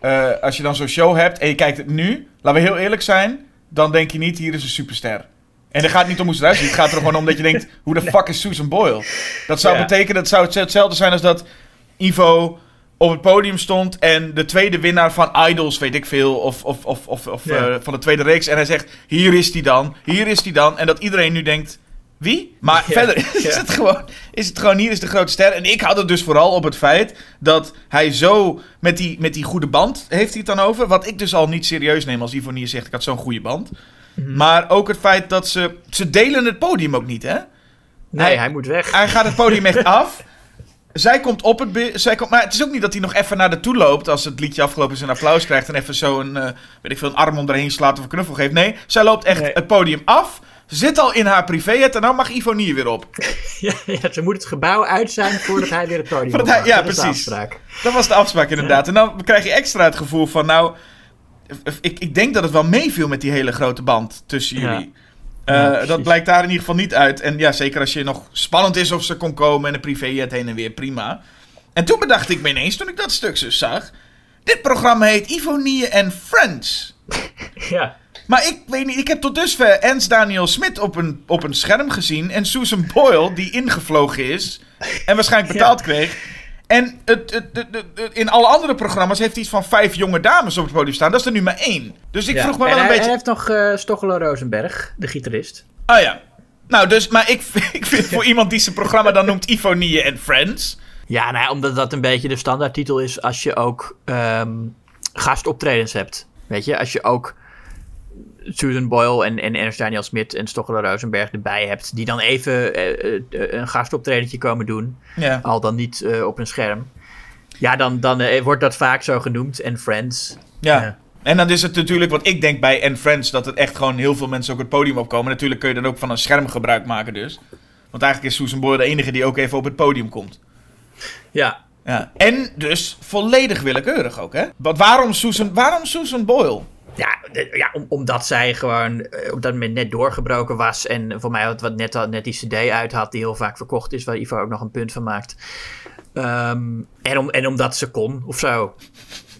eh, als je dan zo'n show hebt en je kijkt het nu. Laten we heel eerlijk zijn. Dan denk je niet, hier is een superster. En het gaat niet om hoe ze eruit ziet. Het gaat er gewoon om dat je denkt, *laughs* hoe de fuck is Susan Boyle? Dat zou Ja. betekenen, dat zou het- hetzelfde zijn als dat Ivo op het podium stond en de tweede winnaar van Idols, weet ik veel, of, of, of, of, Ja. eh, van de tweede reeks. En hij zegt, hier is die dan, hier is die dan. En dat iedereen nu denkt, wie? Maar Ja. verder is, Ja. het gewoon, is het gewoon, hier is de grote ster. En ik had het dus vooral op het feit dat hij zo met die, met die goede band, heeft hij het dan over. Wat ik dus al niet serieus neem als Ivonie zegt, ik had zo'n goede band. Mhm. Maar ook het feit dat ze, ze delen het podium ook niet, hè? Nee, Hij- hij moet weg. Hij gaat het podium echt *laughs* af. Zij komt op het... Zij komt, maar het is ook niet dat hij nog even naar de toe loopt... als het liedje afgelopen is en applaus krijgt... en even zo een, eh, weet ik veel, een arm om erheen slaat of een knuffel geeft. Nee, zij loopt echt Nee. het podium af... Zit al in haar privéjet en dan mag Ivonie weer op. *laughs* Ja, ja, ze moet het gebouw uit zijn voordat hij weer het podium hij- opmaakt. ja, Dat precies. Dat was de afspraak inderdaad. En dan krijg je extra het gevoel van... nou, ik, ik denk dat het wel meeviel met die hele grote band tussen jullie. Eh, dat blijkt daar in ieder geval niet uit. En ja, zeker als je nog spannend is of ze kon komen en een privéjet heen en weer, prima. En toen bedacht ik me ineens, toen ik dat stuk zo zag... Dit programma heet Ivonie en Friends. *laughs* Ja. Maar ik weet niet, ik heb tot dusver Ens Daniel Smit op een, op een scherm gezien. En Susan Boyle, die ingevlogen is. En waarschijnlijk *laughs* betaald kreeg. En het, het, het- in alle andere programma's heeft hij iets van vijf jonge dames op het podium staan. Dat is er nu maar één. Dus ik Ja. vroeg me En wel een hij, beetje. hij heeft nog Stochelo Rosenberg, de gitarist. Ah ja. Nou, dus, maar ik, *laughs* ik vind voor iemand die zijn programma dan noemt Ivonie en Friends. Ja, nou, omdat dat een beetje de standaardtitel is als je ook ehm, gastoptredens hebt. Weet je, als je ook Susan Boyle en, en Ernst Daniel Smit en Stochelo Rosenberg erbij hebt, die dan even eh, eh, een gastoptredentje komen doen, Ja. al dan niet eh, op een scherm. Ja, dan, dan wordt dat vaak zo genoemd. En Friends. Ja. Ja. En dan is het natuurlijk wat ik denk bij en Friends, dat het echt gewoon heel veel mensen ook het podium opkomen. Natuurlijk kun je dan ook van een scherm gebruik maken dus. Want eigenlijk is Susan Boyle de enige die ook even op het podium komt. Ja, Ja. En dus volledig willekeurig ook, hè? Want waarom Susan, waarom Susan Boyle? Ja, ja om, omdat zij gewoon eh, op dat moment net doorgebroken was. En voor mij wat, wat net, net die CD uit had, die heel vaak verkocht is, waar Ivo ook nog een punt van maakt. Ehm, en, om, en omdat ze kon of zo.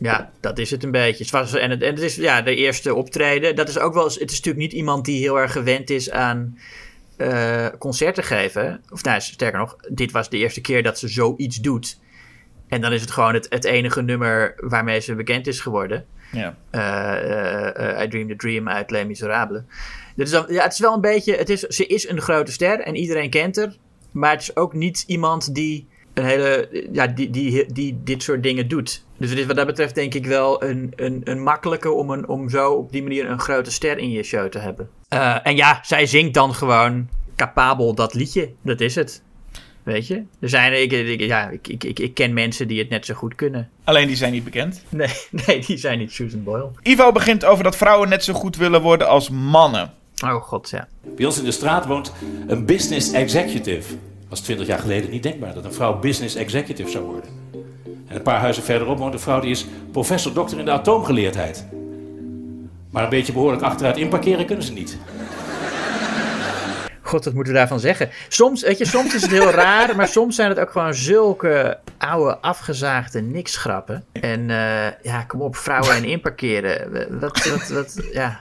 Ja, dat is het een beetje. Het was, en, het, en het is ja, de eerste optreden. Dat is ook wel. Het is natuurlijk niet iemand die heel erg gewend is aan eh, concerten geven. Of nou, sterker nog, dit was de eerste keer dat ze zoiets doet. En dan is het gewoon het, het enige nummer waarmee ze bekend is geworden. Eh, eh, eh, I Dream the Dream uit Les Miserables. Dit is ja, het is wel een beetje. Het is, ze is een grote ster en iedereen kent haar. Maar het is ook niet iemand die een hele, ja, die, die, die dit soort dingen doet. Dus het is wat dat betreft denk ik wel een, een, een makkelijke om, een, om zo op die manier een grote ster in je show te hebben. En ja, zij zingt dan gewoon capabel dat liedje. Dat is het. Weet je? Er zijn, ik, ik, ja, ik, ik, ik, ik ken mensen die het net zo goed kunnen. Alleen die zijn niet bekend. Nee, *laughs* nee die zijn niet Susan Boyle. Ivo begint over dat vrouwen net zo goed willen worden als mannen. Oh god, ja. Bij ons in de straat woont een business executive. Was 20 jaar geleden niet denkbaar dat een vrouw business executive zou worden. En een paar huizen verderop woont een vrouw die is professor dokter in de atoomgeleerdheid. Maar een beetje behoorlijk achteruit inparkeren kunnen ze niet. God, wat moeten we daarvan zeggen? Soms, weet je, soms is het heel *laughs* raar, maar soms zijn het ook gewoon zulke oude, afgezaagde niksgrappen. En eh, ja, kom op, vrouwen en inparkeren. Wat, wat, wat, ja.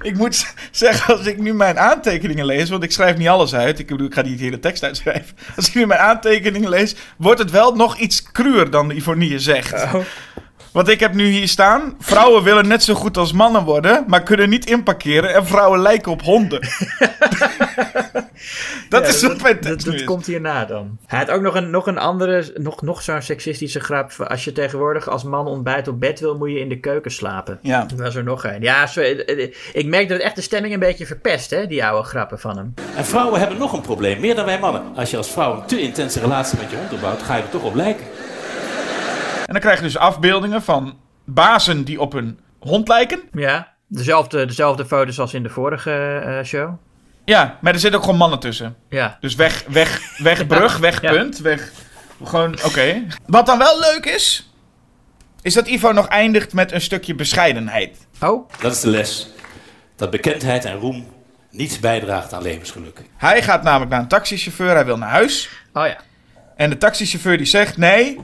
Ik moet zeggen, als ik nu mijn aantekeningen lees, want ik schrijf niet alles uit. Ik bedoel, ik ga niet de hele tekst uitschrijven. Als ik nu mijn aantekeningen lees, wordt het wel nog iets cruwer dan Ivonie zegt. Want ik heb nu hier staan, vrouwen willen net zo goed als mannen worden, maar kunnen niet inparkeren en vrouwen lijken op honden. *laughs* dat Ja, is wat mijn dat, tekst komt hierna dan. Hij had ook nog een, nog een andere, nog, nog zo'n seksistische grap. Als je tegenwoordig als man ontbijt op bed wil, moet je in de keuken slapen. Ja. Dat was er nog een. Ja, eh, eh, ik merk dat het echt de stemming een beetje verpest, hè, die oude grappen van hem. En vrouwen hebben nog een probleem, meer dan wij mannen. Als je als vrouw een te intense relatie met je hond opbouwt, ga je er toch op lijken. En dan krijg je dus afbeeldingen van bazen die op een hond lijken. Ja, dezelfde, dezelfde foto's als in de vorige eh, show. Ja, maar er zitten ook gewoon mannen tussen. Ja. Dus weg, weg, weg *laughs* brug, weg Ja. punt, weg. Gewoon, oké. Wat dan wel leuk is, is dat Ivo nog eindigt met een stukje bescheidenheid. Oh, Dat is de les. Dat bekendheid en roem niet bijdraagt aan levensgeluk. Hij gaat namelijk naar een taxichauffeur, hij wil naar huis. oh ja. En de taxichauffeur die zegt, nee,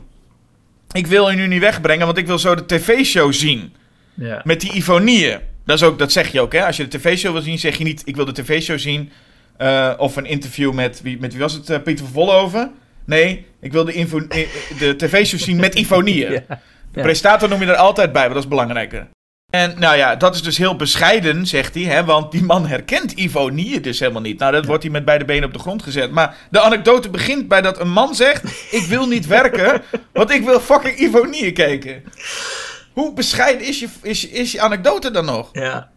ik wil je nu niet wegbrengen, want ik wil zo de tv-show zien. ja. Met die Ivonieën. Dat, is ook, dat zeg je ook, hè. Als je de tv-show wil zien, zeg je niet, ik wil de tv-show zien. eh, of een interview met, wie, met wie was het, eh, Pieter van Vollenhoven? Nee, ik wil de, info- eh, de tv-show zien met *laughs* Ivonieën. Ja. De presentator noem je er altijd bij, want dat is belangrijker. En nou ja, dat is dus heel bescheiden, zegt hij, hè, want die man herkent Ivonieën dus helemaal niet. Nou, dat wordt hij met beide benen op de grond gezet. Maar de anekdote begint bij dat een man zegt, ik wil niet werken, want ik wil fucking Ivonieën kijken. Hoe bescheiden is je, is, is je anekdote dan nog? Ja.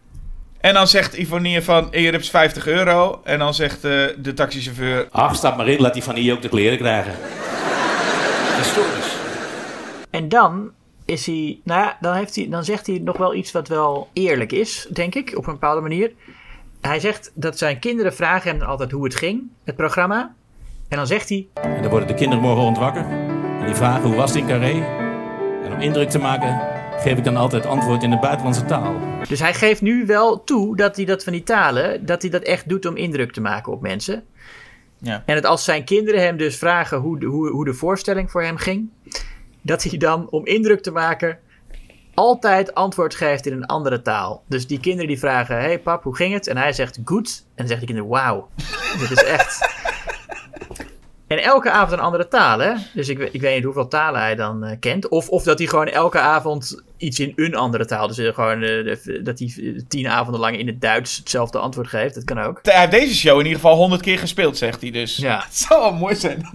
En dan zegt Ivonie van, hier heb je 50 euro. En dan zegt eh, de taxichauffeur, Ach, stap maar in, laat die van hier ook de kleren krijgen. Historisch. En dan is hij, nou ja, dan, heeft hij, dan zegt hij nog wel iets wat wel eerlijk is, denk ik, op een bepaalde manier. Hij zegt dat zijn kinderen vragen hem altijd hoe het ging, het programma. En dan zegt hij, En dan worden de kinderen morgen ontwakker. En die vragen hoe was het in Carré? En om indruk te maken, geef ik dan altijd antwoord in de buitenlandse taal. dus hij geeft nu wel toe dat hij dat van die talen, dat hij dat echt doet om indruk te maken op mensen. Ja. En dat als zijn kinderen hem dus vragen hoe de, hoe, hoe de voorstelling voor hem ging, dat hij dan om indruk te maken altijd antwoord geeft in een andere taal. Dus die kinderen die vragen, hey pap, hoe ging het? En hij zegt good. En dan zegt die kinderen, wauw. *laughs* Dit is echt... En elke avond een andere taal, hè? Dus ik, ik weet niet hoeveel talen hij dan eh, kent. Of, of dat hij gewoon elke avond iets in een andere taal. Dus eh, gewoon eh, dat hij tien avonden lang in het Duits hetzelfde antwoord geeft. Dat kan ook. hij heeft deze show in ieder geval 100 keer gespeeld, zegt hij dus. Ja. *laughs* Het zou wel mooi zijn.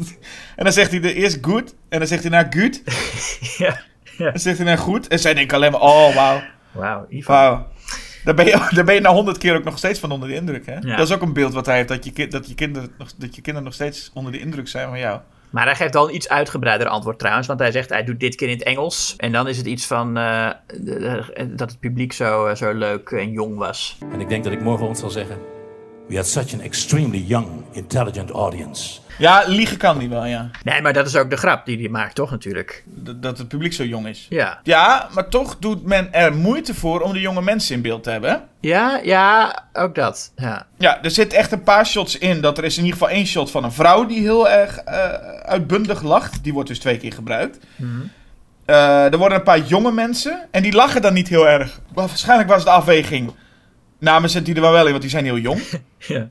En dan zegt hij de eerst goed. En dan zegt hij nou goed. *laughs* Ja. ja. Dan zegt hij nou goed. En zij denken alleen maar, oh wauw. Wauw, Ivo. Wauw. Daar ben, je, *laughs* daar ben je na honderd keer ook nog steeds van onder de indruk, hè? Ja. Dat is ook een beeld wat hij heeft, dat je, dat, je kinderen nog, dat je kinderen nog steeds onder de indruk zijn van jou. Maar hij geeft al een iets uitgebreider antwoord trouwens. Want hij zegt, hij doet dit keer in het Engels. En dan is het iets van eh, dat het publiek zo, eh, zo leuk en jong was. En ik denk dat ik morgen ons zal zeggen... We had such an extremely young, intelligent audience. Ja, liegen kan die wel, ja. Nee, maar dat is ook de grap die hij maakt, toch natuurlijk? Dat, dat het publiek zo jong is. Ja. Ja, maar toch doet men er moeite voor om de jonge mensen in beeld te hebben? Ja, ja, ook dat. Ja. Ja, er zit echt een paar shots in. Dat er is in ieder geval één shot van een vrouw die heel erg eh, uitbundig lacht. Die wordt dus twee keer gebruikt. Eh, er worden een paar jonge mensen. En die lachen dan niet heel erg. Maar waarschijnlijk was de afweging. Namens zit die er wel wel in, want die zijn heel jong. *laughs* ja.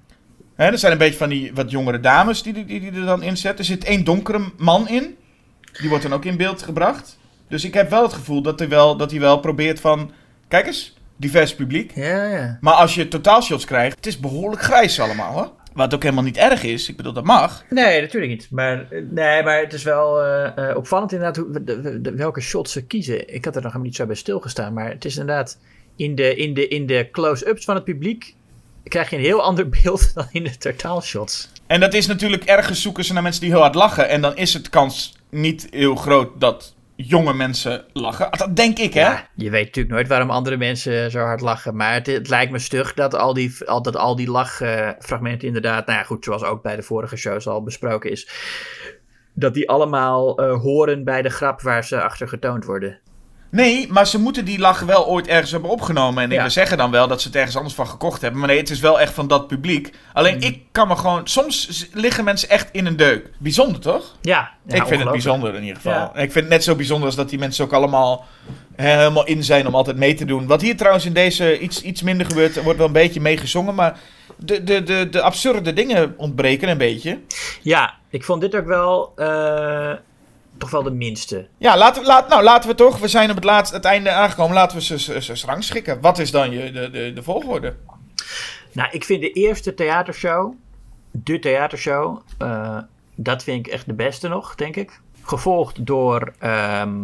Hè, er zijn een beetje van die wat jongere dames die, die, die, er dan in zetten. Er zit één donkere man in. Die wordt dan ook in beeld gebracht. Dus ik heb wel het gevoel dat hij wel, dat hij wel probeert van... Kijk eens, divers publiek. Ja, ja. Maar als je totaalshots krijgt, het is behoorlijk grijs allemaal, hoor. Wat ook helemaal niet erg is. Ik bedoel, dat mag. Nee, natuurlijk niet. Maar, nee, maar het is wel eh, eh, opvallend inderdaad hoe, de- de- de- welke shots ze kiezen. Ik had er nog helemaal niet zo bij stilgestaan. Maar het is inderdaad in de, in de, in de close-ups van het publiek krijg je een heel ander *laughs* beeld dan in de totaalshots. En dat is natuurlijk ergens zoeken ze naar mensen die heel hard lachen. En dan is het kans niet heel groot dat jonge mensen lachen. Dat denk ik, hè? Ja, je weet natuurlijk nooit waarom andere mensen zo hard lachen. Maar het, het lijkt me stug dat al die, al, dat al die lachfragmenten inderdaad... Nou ja, goed, zoals ook bij de vorige shows al besproken is... dat die allemaal eh, horen bij de grap waar ze achter getoond worden. Nee, maar ze moeten die lach wel ooit ergens hebben opgenomen. En Ja. we zeggen dan wel dat ze het ergens anders van gekocht hebben. Maar nee, het is wel echt van dat publiek. Alleen Mm. ik kan me gewoon... Soms liggen mensen echt in een deuk. Bijzonder, toch? Ja, ja, ik vind het bijzonder in ieder geval. Ja. Ik vind het net zo bijzonder als dat die mensen ook allemaal helemaal in zijn om altijd mee te doen. Wat hier trouwens in deze iets, iets minder gebeurt, er wordt wel een beetje meegezongen. Maar de, de, de, de absurde dingen ontbreken een beetje. Ja, ik vond dit ook wel eh, toch wel de minste. Ja, laten we, laat, nou, laten we toch, we zijn op het, laatste, het einde aangekomen, laten we ze, ze, ze, rangschikken. Wat is dan je, de, de, de volgorde? Nou, ik vind de eerste theatershow, de theatershow, eh, dat vind ik echt de beste nog, denk ik. Gevolgd door ehm,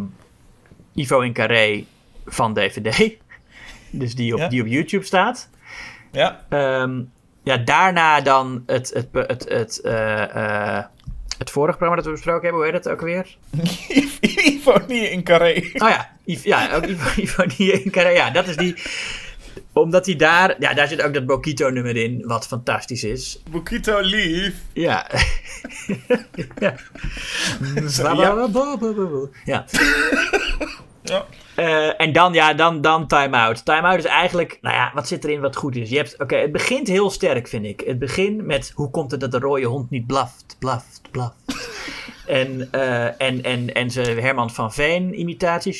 Ivo in Carré van DVD. *laughs* Dus die op, Ja. die op YouTube staat. Ja, Ehm, ja, daarna dan het, het, het, het, eh, eh, het vorige programma dat we besproken hebben. Hoe heet het ook weer? *laughs* Ivo niet in carré. Oh ja, ja ook Ivo, *laughs* Ivo die in Carré. Ja, dat is die... Omdat hij daar... Ja, daar zit ook dat Bokito-nummer in, wat fantastisch is. Bukito lief. Ja. *laughs* ja. Ja. ja. Ja. Eh, en dan, ja, dan, dan time-out. Time-out is eigenlijk, nou ja, wat zit erin wat goed is? Je hebt, oké, het begint heel sterk, vind ik. Het begint met, hoe komt het dat de rode hond niet blaft, blaft, blaft? *laughs* en, eh, en, en, en ze Herman van Veen imitaties.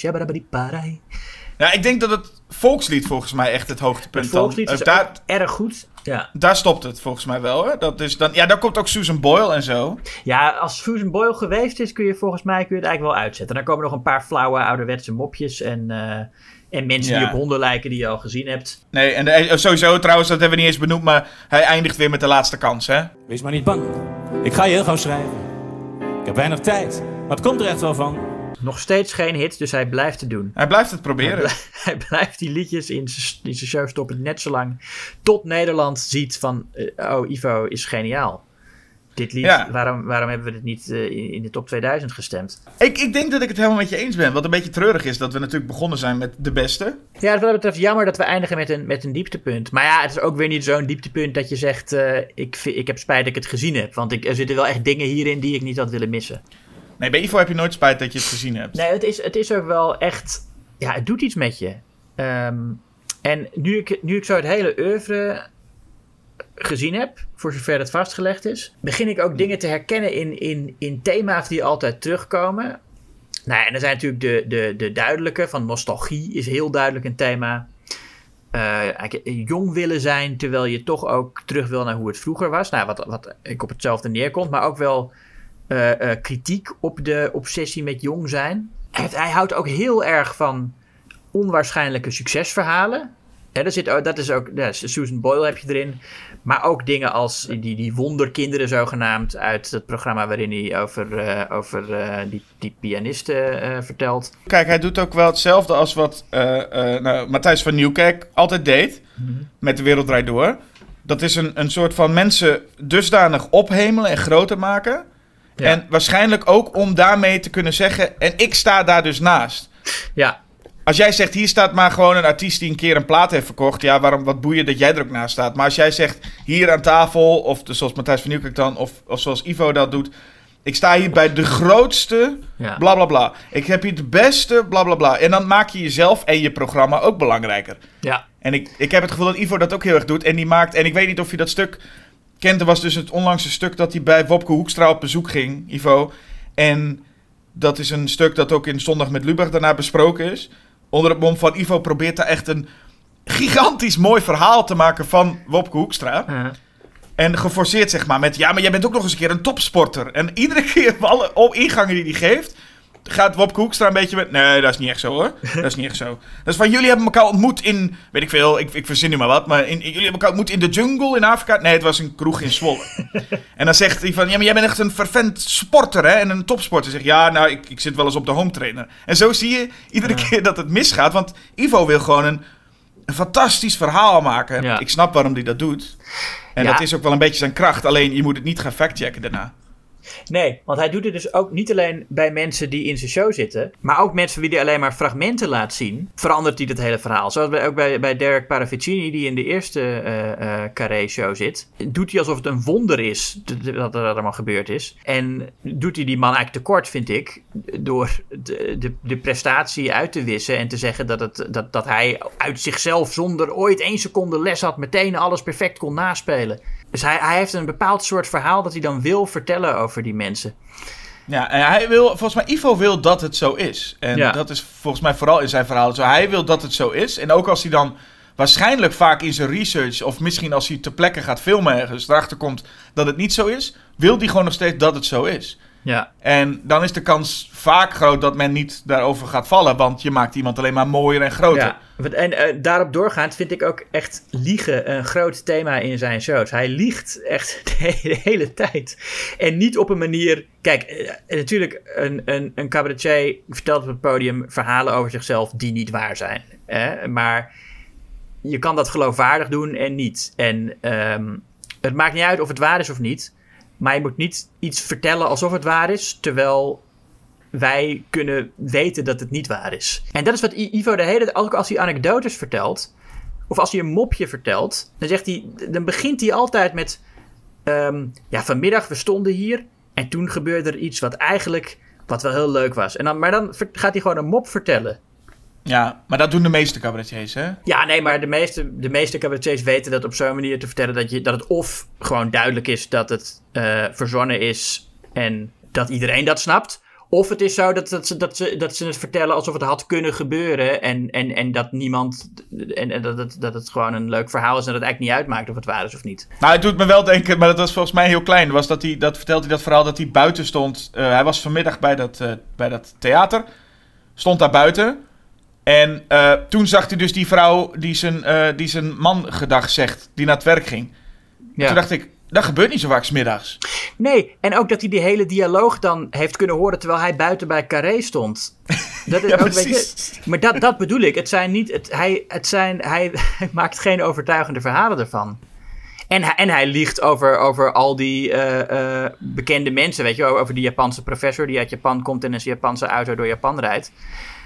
Nou, ik denk dat het volkslied volgens mij echt het hoogtepunt Het volkslied is daar, erg goed. Ja. daar stopt het volgens mij wel. Hè? Dat is dan, ja, daar komt ook Susan Boyle en zo. Ja, als Susan Boyle geweest is, kun je volgens mij kun je het eigenlijk wel uitzetten. Dan komen nog een paar flauwe ouderwetse mopjes en, eh, en mensen die op honden lijken die je al gezien hebt. Nee, en de- sowieso trouwens, dat hebben we niet eens benoemd, maar hij eindigt weer met de laatste kans, hè? Wees maar niet bang. Ik ga je heel gauw schrijven. Ik heb weinig tijd, maar het komt er echt wel van. Nog steeds geen hit, dus hij blijft het doen. Hij blijft het proberen. Hij *laughs* blijft die liedjes in zijn show stoppen net zo lang tot Nederland ziet van, eh, oh Ivo is geniaal. Dit lied, Ja. waarom, waarom hebben we dit niet eh, in, de top 2000 gestemd? Ik, ik denk dat ik het helemaal met je eens ben. Wat een beetje treurig is dat we natuurlijk begonnen zijn met de beste. Ja, wat dat betreft jammer dat we eindigen met een, met een dieptepunt. Maar ja, het is ook weer niet zo'n dieptepunt dat je zegt, eh, ik, ik heb spijt dat ik het gezien heb. Want ik, er zitten wel echt dingen hierin die ik niet had willen missen. Nee, bij Ivo heb je nooit spijt dat je het gezien hebt. Nee, het is, het is ook wel echt. Ja, het doet iets met je. Ehm, en nu ik, nu ik zo het hele oeuvre gezien heb, voor zover het vastgelegd is, begin ik ook dingen te herkennen in, in, in thema's die altijd terugkomen. Nou ja, en er zijn natuurlijk de, de, de duidelijke, van nostalgie is heel duidelijk een thema. Eigenlijk jong willen zijn, terwijl je toch ook terug wil naar hoe het vroeger was. Nou, wat, wat ik op hetzelfde neerkomt, maar ook wel eh, eh, kritiek op de obsessie met jong zijn. Hij, hij houdt ook heel erg van onwaarschijnlijke succesverhalen. Er zit, dat is ook, ja, Susan Boyle heb je erin. Maar ook dingen als die, die wonderkinderen zogenaamd uit het programma waarin hij over, eh, over die, die pianisten vertelt. Kijk, hij doet ook wel hetzelfde als wat nou, Matthijs van Nieuwkerk altijd deed. Met De Wereld Draait Door. Dat is een, een soort van mensen dusdanig ophemelen en groter maken. Ja. En waarschijnlijk ook om daarmee te kunnen zeggen... En ik sta daar dus naast. Ja, Als jij zegt, hier staat maar gewoon een artiest die een keer een plaat heeft verkocht. Ja, waarom, wat boeien dat jij er ook naast staat. Maar als jij zegt, hier aan tafel, of dus zoals Matthijs van Nieuwkerk dan, of, of zoals Ivo dat doet. Ik sta hier bij de grootste, Ja. bla bla bla. Ik heb hier de beste, bla bla bla. En dan maak je jezelf en je programma ook belangrijker. ja, En ik, ik heb het gevoel dat Ivo dat ook heel erg doet. En die maakt, en ik weet niet of je dat stuk kent. Er was dus het onlangse stuk dat hij bij Wopke Hoekstra op bezoek ging, Ivo. En dat is een stuk dat ook in Zondag met Lubach daarna besproken is. Onder het mom van Ivo probeert daar echt een gigantisch mooi verhaal te maken van Wopke Hoekstra. En geforceerd zeg maar met, ja, maar jij bent ook nog eens een keer een topsporter. En iedere keer *laughs* alle ingangen die hij geeft, gaat Wopke Hoekstra een beetje met... Nee, dat is niet echt zo hoor. Dat is niet echt zo. Dat is van, jullie hebben elkaar ontmoet in... Weet ik veel, ik, ik verzin nu maar wat. Maar in, jullie hebben elkaar ontmoet in de jungle in Afrika. Nee, het was een kroeg in Zwolle. *laughs* en dan zegt hij van... Ja, maar jij bent echt een fervent sporter hè. En een topsporter. Zegt, ja, nou, ik, ik zit wel eens op de home trainer. En zo zie je iedere keer dat het misgaat. Want Ivo wil gewoon een, een fantastisch verhaal maken. Ja. Ik snap waarom hij dat doet. En Ja. dat is ook wel een beetje zijn kracht. Alleen, je moet het niet gaan factchecken daarna. Nee, want hij doet het dus ook niet alleen bij mensen die in zijn show zitten, maar ook mensen wie hij alleen maar fragmenten laat zien, verandert hij het hele verhaal. Zoals bij, ook bij, bij Derek Paravicini, die in de eerste eh eh Carré-show zit, doet hij alsof het een wonder is dat er allemaal gebeurd is. En doet hij die man eigenlijk tekort, vind ik, door de, de, de prestatie uit te wissen en te zeggen dat, het, dat, dat hij uit zichzelf zonder ooit één seconde les had, meteen alles perfect kon naspelen. Dus hij, hij heeft een bepaald soort verhaal dat hij dan wil vertellen over die mensen. Ja, en hij wil, volgens mij, Ivo wil dat het zo is. En Ja. dat is volgens mij vooral in zijn verhaal zo. Hij wil dat het zo is. En ook als hij dan waarschijnlijk vaak in zijn research, of misschien als hij ter plekke gaat filmen ergens, erachter komt dat het niet zo is, wil hij gewoon nog steeds dat het zo is. Ja, En dan is de kans vaak groot dat men niet daarover gaat vallen, want je maakt iemand alleen maar mooier en groter. ja. En eh, daarop doorgaand vind ik ook echt liegen een groot thema in zijn shows. Hij liegt echt *laughs* de hele tijd. En niet op een manier... Kijk, eh, natuurlijk, een, een, een cabaretier vertelt op het podium verhalen over zichzelf die niet waar zijn. Hè? Maar je kan dat geloofwaardig doen en niet. En ehm, het maakt niet uit of het waar is of niet. Maar je moet niet iets vertellen alsof het waar is, terwijl wij kunnen weten dat het niet waar is. En dat is wat Ivo de hele ook als hij anekdotes vertelt, of als hij een mopje vertelt, dan zegt hij, dan begint hij altijd met, ehm, ja, vanmiddag we stonden hier en toen gebeurde er iets wat eigenlijk, wat wel heel leuk was. En dan, maar dan gaat hij gewoon een mop vertellen. Ja, maar dat doen de meeste cabaretiers, hè? Ja, nee, maar de meeste, de meeste cabaretiers weten dat op zo'n manier te vertellen dat, je, dat het of gewoon duidelijk is dat het eh, verzonnen is en dat iedereen dat snapt. Of het is zo dat, dat, ze, dat, ze, dat ze het vertellen alsof het had kunnen gebeuren en, en, en dat niemand. En, en dat, het, dat het gewoon een leuk verhaal is en dat het eigenlijk niet uitmaakt of het waar is of niet. Nou, het doet me wel denken, maar dat was volgens mij heel klein. Was dat hij, dat vertelde hij dat verhaal dat hij buiten stond. Eh, hij was vanmiddag bij dat, eh, bij dat theater. Stond daar buiten. En eh, toen zag hij dus die vrouw die zijn, die zijn man gedag zegt, die naar het werk ging. Ja. Toen dacht ik, dat gebeurt niet zo vaak 's middags. Nee, en ook dat hij die hele dialoog dan heeft kunnen horen terwijl hij buiten bij Carré stond. *laughs* Dat is Ja, ook, weet precies. je, maar dat, dat bedoel ik. Het zijn niet, het, hij, het zijn, hij, *laughs* maakt geen overtuigende verhalen ervan. En hij, en hij liegt over, over al die eh, eh, bekende mensen, weet je, over die Japanse professor die uit Japan komt en zijn Japanse auto door Japan rijdt.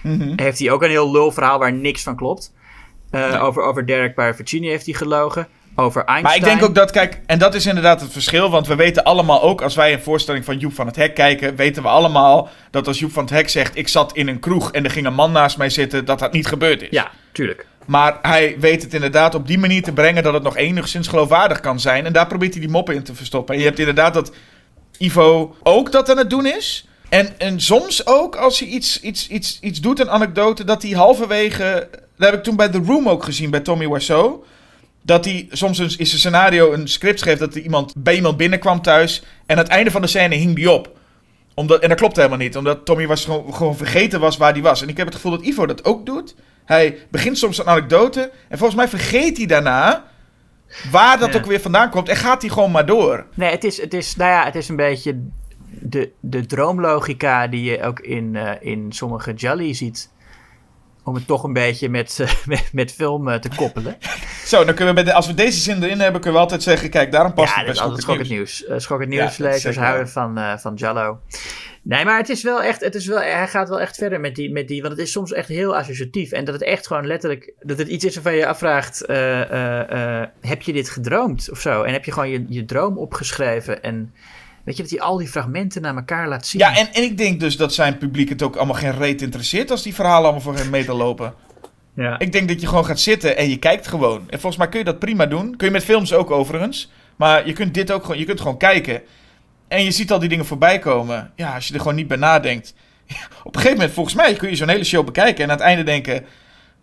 Mhm. Heeft hij ook een heel lul verhaal waar niks van klopt. Eh, over, over Derek Paravicini heeft hij gelogen. Over Einstein. Maar ik denk ook dat, kijk, en dat is inderdaad het verschil. Want we weten allemaal ook, als wij een voorstelling van Joep van het Hek kijken, weten we allemaal dat als Joep van het Hek zegt: Ik zat in een kroeg en er ging een man naast mij zitten, dat dat niet gebeurd is. Ja, tuurlijk. Maar hij weet het inderdaad op die manier te brengen dat het nog enigszins geloofwaardig kan zijn. En daar probeert hij die moppen in te verstoppen. En je hebt inderdaad dat Ivo ook dat aan het doen is. En, en soms ook als hij iets, iets, iets, iets doet, een anekdote, dat hij halverwege. Dat heb ik toen bij The Room ook gezien, bij Tommy Wiseau. Dat hij soms een, in zijn scenario een script schreef dat iemand, bij iemand binnenkwam thuis. En aan het einde van de scène hing die op. Omdat, en dat klopt helemaal niet, omdat Tommy was gewoon, gewoon vergeten was waar hij was. En ik heb het gevoel dat Ivo dat ook doet. Hij begint soms een anekdote. En volgens mij vergeet hij daarna waar dat Ja. ook weer vandaan komt. En gaat hij gewoon maar door. Nee, het is, het is, nou ja, het is een beetje de, de droomlogica die je ook in, eh, in sommige Jolly ziet. Om het toch een beetje met, *laughs* met, met film eh, te koppelen. Zo, dan kunnen we bij de, als we deze zin erin hebben, kunnen we altijd zeggen: kijk, daarom past ja, het dat best altijd het schok nieuws. het nieuws. Eh, schok het Ja, nieuws, lezers houden van, eh, van Jallo. Nee, maar het is wel echt, het is wel, hij gaat wel echt verder met die, met die, want het is soms echt heel associatief. En dat het echt gewoon letterlijk, dat het iets is waarvan je afvraagt, eh, heb je dit gedroomd of zo? En heb je gewoon je, je droom opgeschreven en weet je, dat hij al die fragmenten naar elkaar laat zien. Ja, en, en ik denk dus dat zijn publiek het ook allemaal geen reet interesseert als die verhalen allemaal voor hem mee te lopen. Ja. Ik denk dat je gewoon gaat zitten en je kijkt gewoon. En volgens mij kun je dat prima doen. Kun je met films ook overigens. Maar je kunt dit ook gewoon, je kunt gewoon kijken. En je ziet al die dingen voorbij komen. Ja, als je er gewoon niet bij nadenkt. Op een gegeven moment, volgens mij, kun je zo'n hele show bekijken. En aan het einde denken.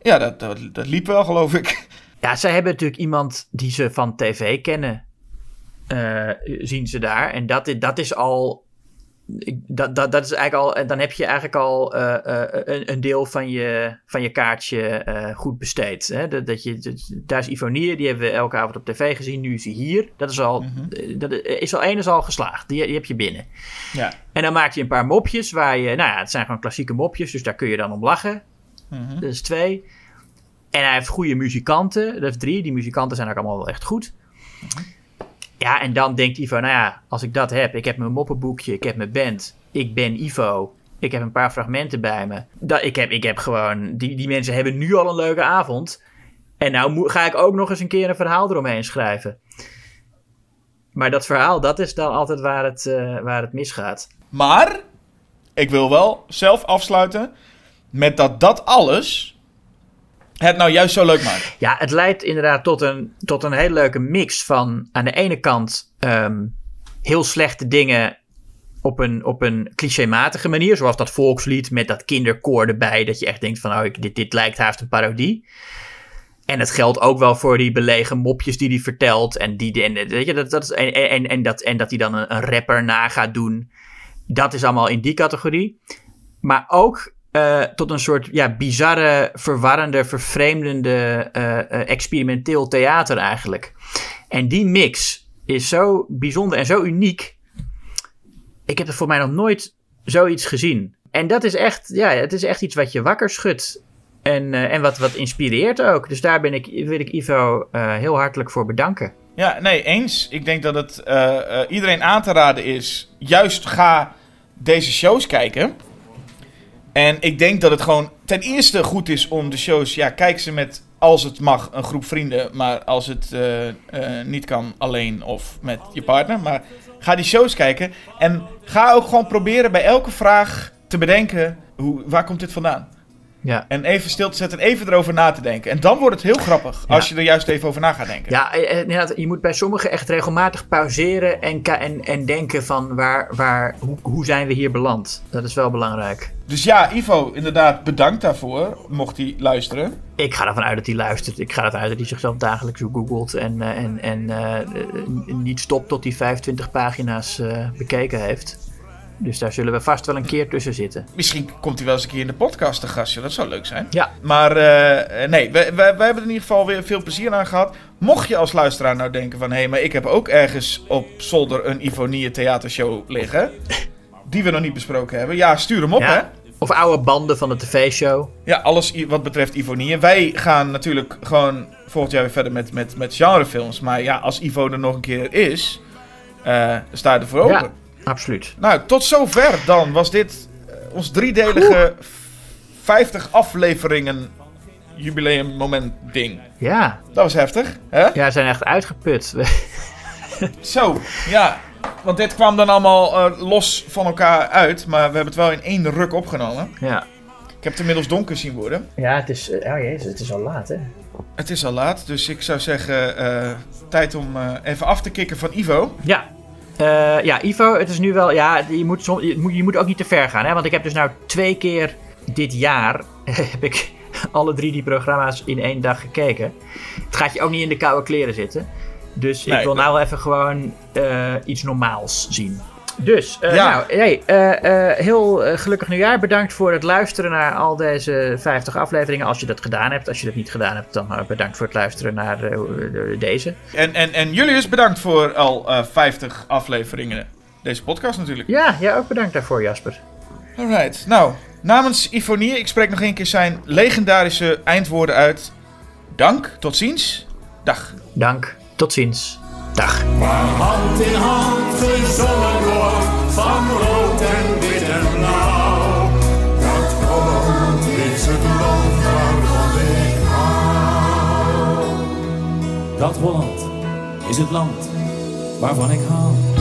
Ja, dat, dat, dat liep wel, geloof ik. Ja, zij hebben natuurlijk iemand die ze van tv kennen. Eh, zien ze daar. En dat, dat is al. ik, dat, dat, dat is eigenlijk al, en dan heb je eigenlijk al eh, eh, een, een deel van je, van je kaartje goed besteed. Hè? Dat, dat je, dat- daar is Ivonie, die hebben we elke avond op tv gezien. Nu is hij hier. Dat is al, eh, dat is al één is al geslaagd. Die, die heb je binnen. Ja. En dan maak je een paar mopjes waar je, nou ja, het zijn gewoon klassieke mopjes, dus daar kun je dan om lachen. Mhm. Dat is twee. En hij heeft goede muzikanten. Dat is drie. Die muzikanten zijn ook allemaal wel echt goed. Ja, en dan denkt Ivo, nou ja, als ik dat heb, ik heb mijn moppenboekje, ik heb mijn band, ik ben Ivo, ik heb een paar fragmenten bij me. Dat, ik, heb, ik heb gewoon, die, die mensen hebben nu al een leuke avond. En nou ga ik ook nog eens een keer een verhaal eromheen schrijven. Maar dat verhaal, dat is dan altijd waar het, eh, waar het misgaat. Maar, ik wil wel zelf afsluiten met dat dat alles het nou juist zo leuk maakt. Ja, het leidt inderdaad tot een, tot een hele leuke mix van aan de ene kant ehm, heel slechte dingen op een, op een clichématige manier. Zoals dat volkslied met dat kinderkoor erbij. Dat je echt denkt van, oh, dit, dit lijkt haast een parodie. En het geldt ook wel voor die belegen mopjes die hij vertelt. En, die, en, weet je, dat, dat is, en, en, en, dat, en dat hij dan een, een rapper na gaat doen. Dat is allemaal in die categorie. Maar ook eh, tot een soort ja, bizarre, verwarrende, vervreemdende, eh, eh, experimenteel theater eigenlijk. En die mix is zo bijzonder en zo uniek. Ik heb er voor mij nog nooit zoiets gezien. En dat is echt, ja, het is echt iets wat je wakker schudt. En, en wat, wat inspireert ook. Dus daar ben ik, wil ik Ivo heel hartelijk voor bedanken. Ja, nee, eens. Ik denk dat het iedereen aan te raden is. Juist ga deze shows kijken. En ik denk dat het gewoon ten eerste goed is om de shows. Ja, kijk ze met, als het mag, een groep vrienden. Maar als het eh, eh, niet kan, alleen of met je partner. Maar ga die shows kijken. En ga ook gewoon proberen bij elke vraag te bedenken: hoe, waar komt dit vandaan? Ja. En even stil te zetten en even erover na te denken. En dan wordt het heel grappig als je er juist even over na gaat denken. Ja, eh, eh, inderdaad, je moet bij sommigen echt regelmatig pauzeren en, en, en denken van waar, waar, hoe, hoe zijn we hier beland? Dat is wel belangrijk. Dus ja, Ivo, inderdaad, bedankt daarvoor, mocht hij luisteren. Ik ga ervan uit dat hij luistert. Ik ga ervan uit dat hij zichzelf dagelijks googelt en, eh, en, en niet stopt tot hij 25 pagina's bekeken heeft. Dus daar zullen we vast wel een keer tussen zitten. Misschien komt hij wel eens een keer in de podcast te gastje, dat zou leuk zijn. Ja. Maar eh, nee, we, we, we hebben er in ieder geval weer veel plezier aan gehad. Mocht je als luisteraar nou denken van... hé, hey, maar ik heb ook ergens op zolder een Ivonie theatershow liggen... die we nog niet besproken hebben. Ja, stuur hem op, hè. Of oude banden van de tv-show. Ja, alles wat betreft Ivonie. Wij gaan natuurlijk gewoon volgend jaar weer verder met, met, met genrefilms. Maar ja, als Ivo er nog een keer is, eh sta je ervoor open. Ja, absoluut. Nou, tot zover dan was dit eh, ons driedelige 50 afleveringen jubileum moment ding. Ja. Dat was heftig, hè? Ja, we zijn echt uitgeput. *laughs* Zo, ja. Want dit kwam dan allemaal eh, los van elkaar uit, maar we hebben het wel in één ruk opgenomen. Ja. Ik heb het inmiddels donker zien worden. Ja, het is, oh jezus, het is al laat, hè? Het is al laat, dus ik zou zeggen, eh, tijd om eh, even af te kicken van Ivo. Ja. Eh, ja, Ivo, het is nu wel. Ja, je moet, som- je, moet, je moet ook niet te ver gaan. Hè? Want ik heb dus nou twee keer dit jaar. *laughs* heb ik alle drie die programma's in één dag gekeken. Het gaat je ook niet in de koude kleren zitten. Dus Nee, ik wil nou wel even gewoon eh, iets normaals zien. Dus, eh, Ja. nou, hey, eh, eh, heel gelukkig nieuwjaar. Bedankt voor het luisteren naar al deze 50 afleveringen. Als je dat gedaan hebt. Als je dat niet gedaan hebt, dan bedankt voor het luisteren naar deze. En, en, en Julius, bedankt voor al eh 50 afleveringen. Deze podcast natuurlijk. Ja, jij ook bedankt daarvoor, Jasper. Alright, nou, namens Ivonie, ik spreek nog een keer zijn legendarische eindwoorden uit. Dank, tot ziens, dag. Dank, tot ziens. Dag. Hand in hand van rood en wit en blauw. Dat Holland is het land waarvan ik hou. Dat Holland is het land waarvan ik hou.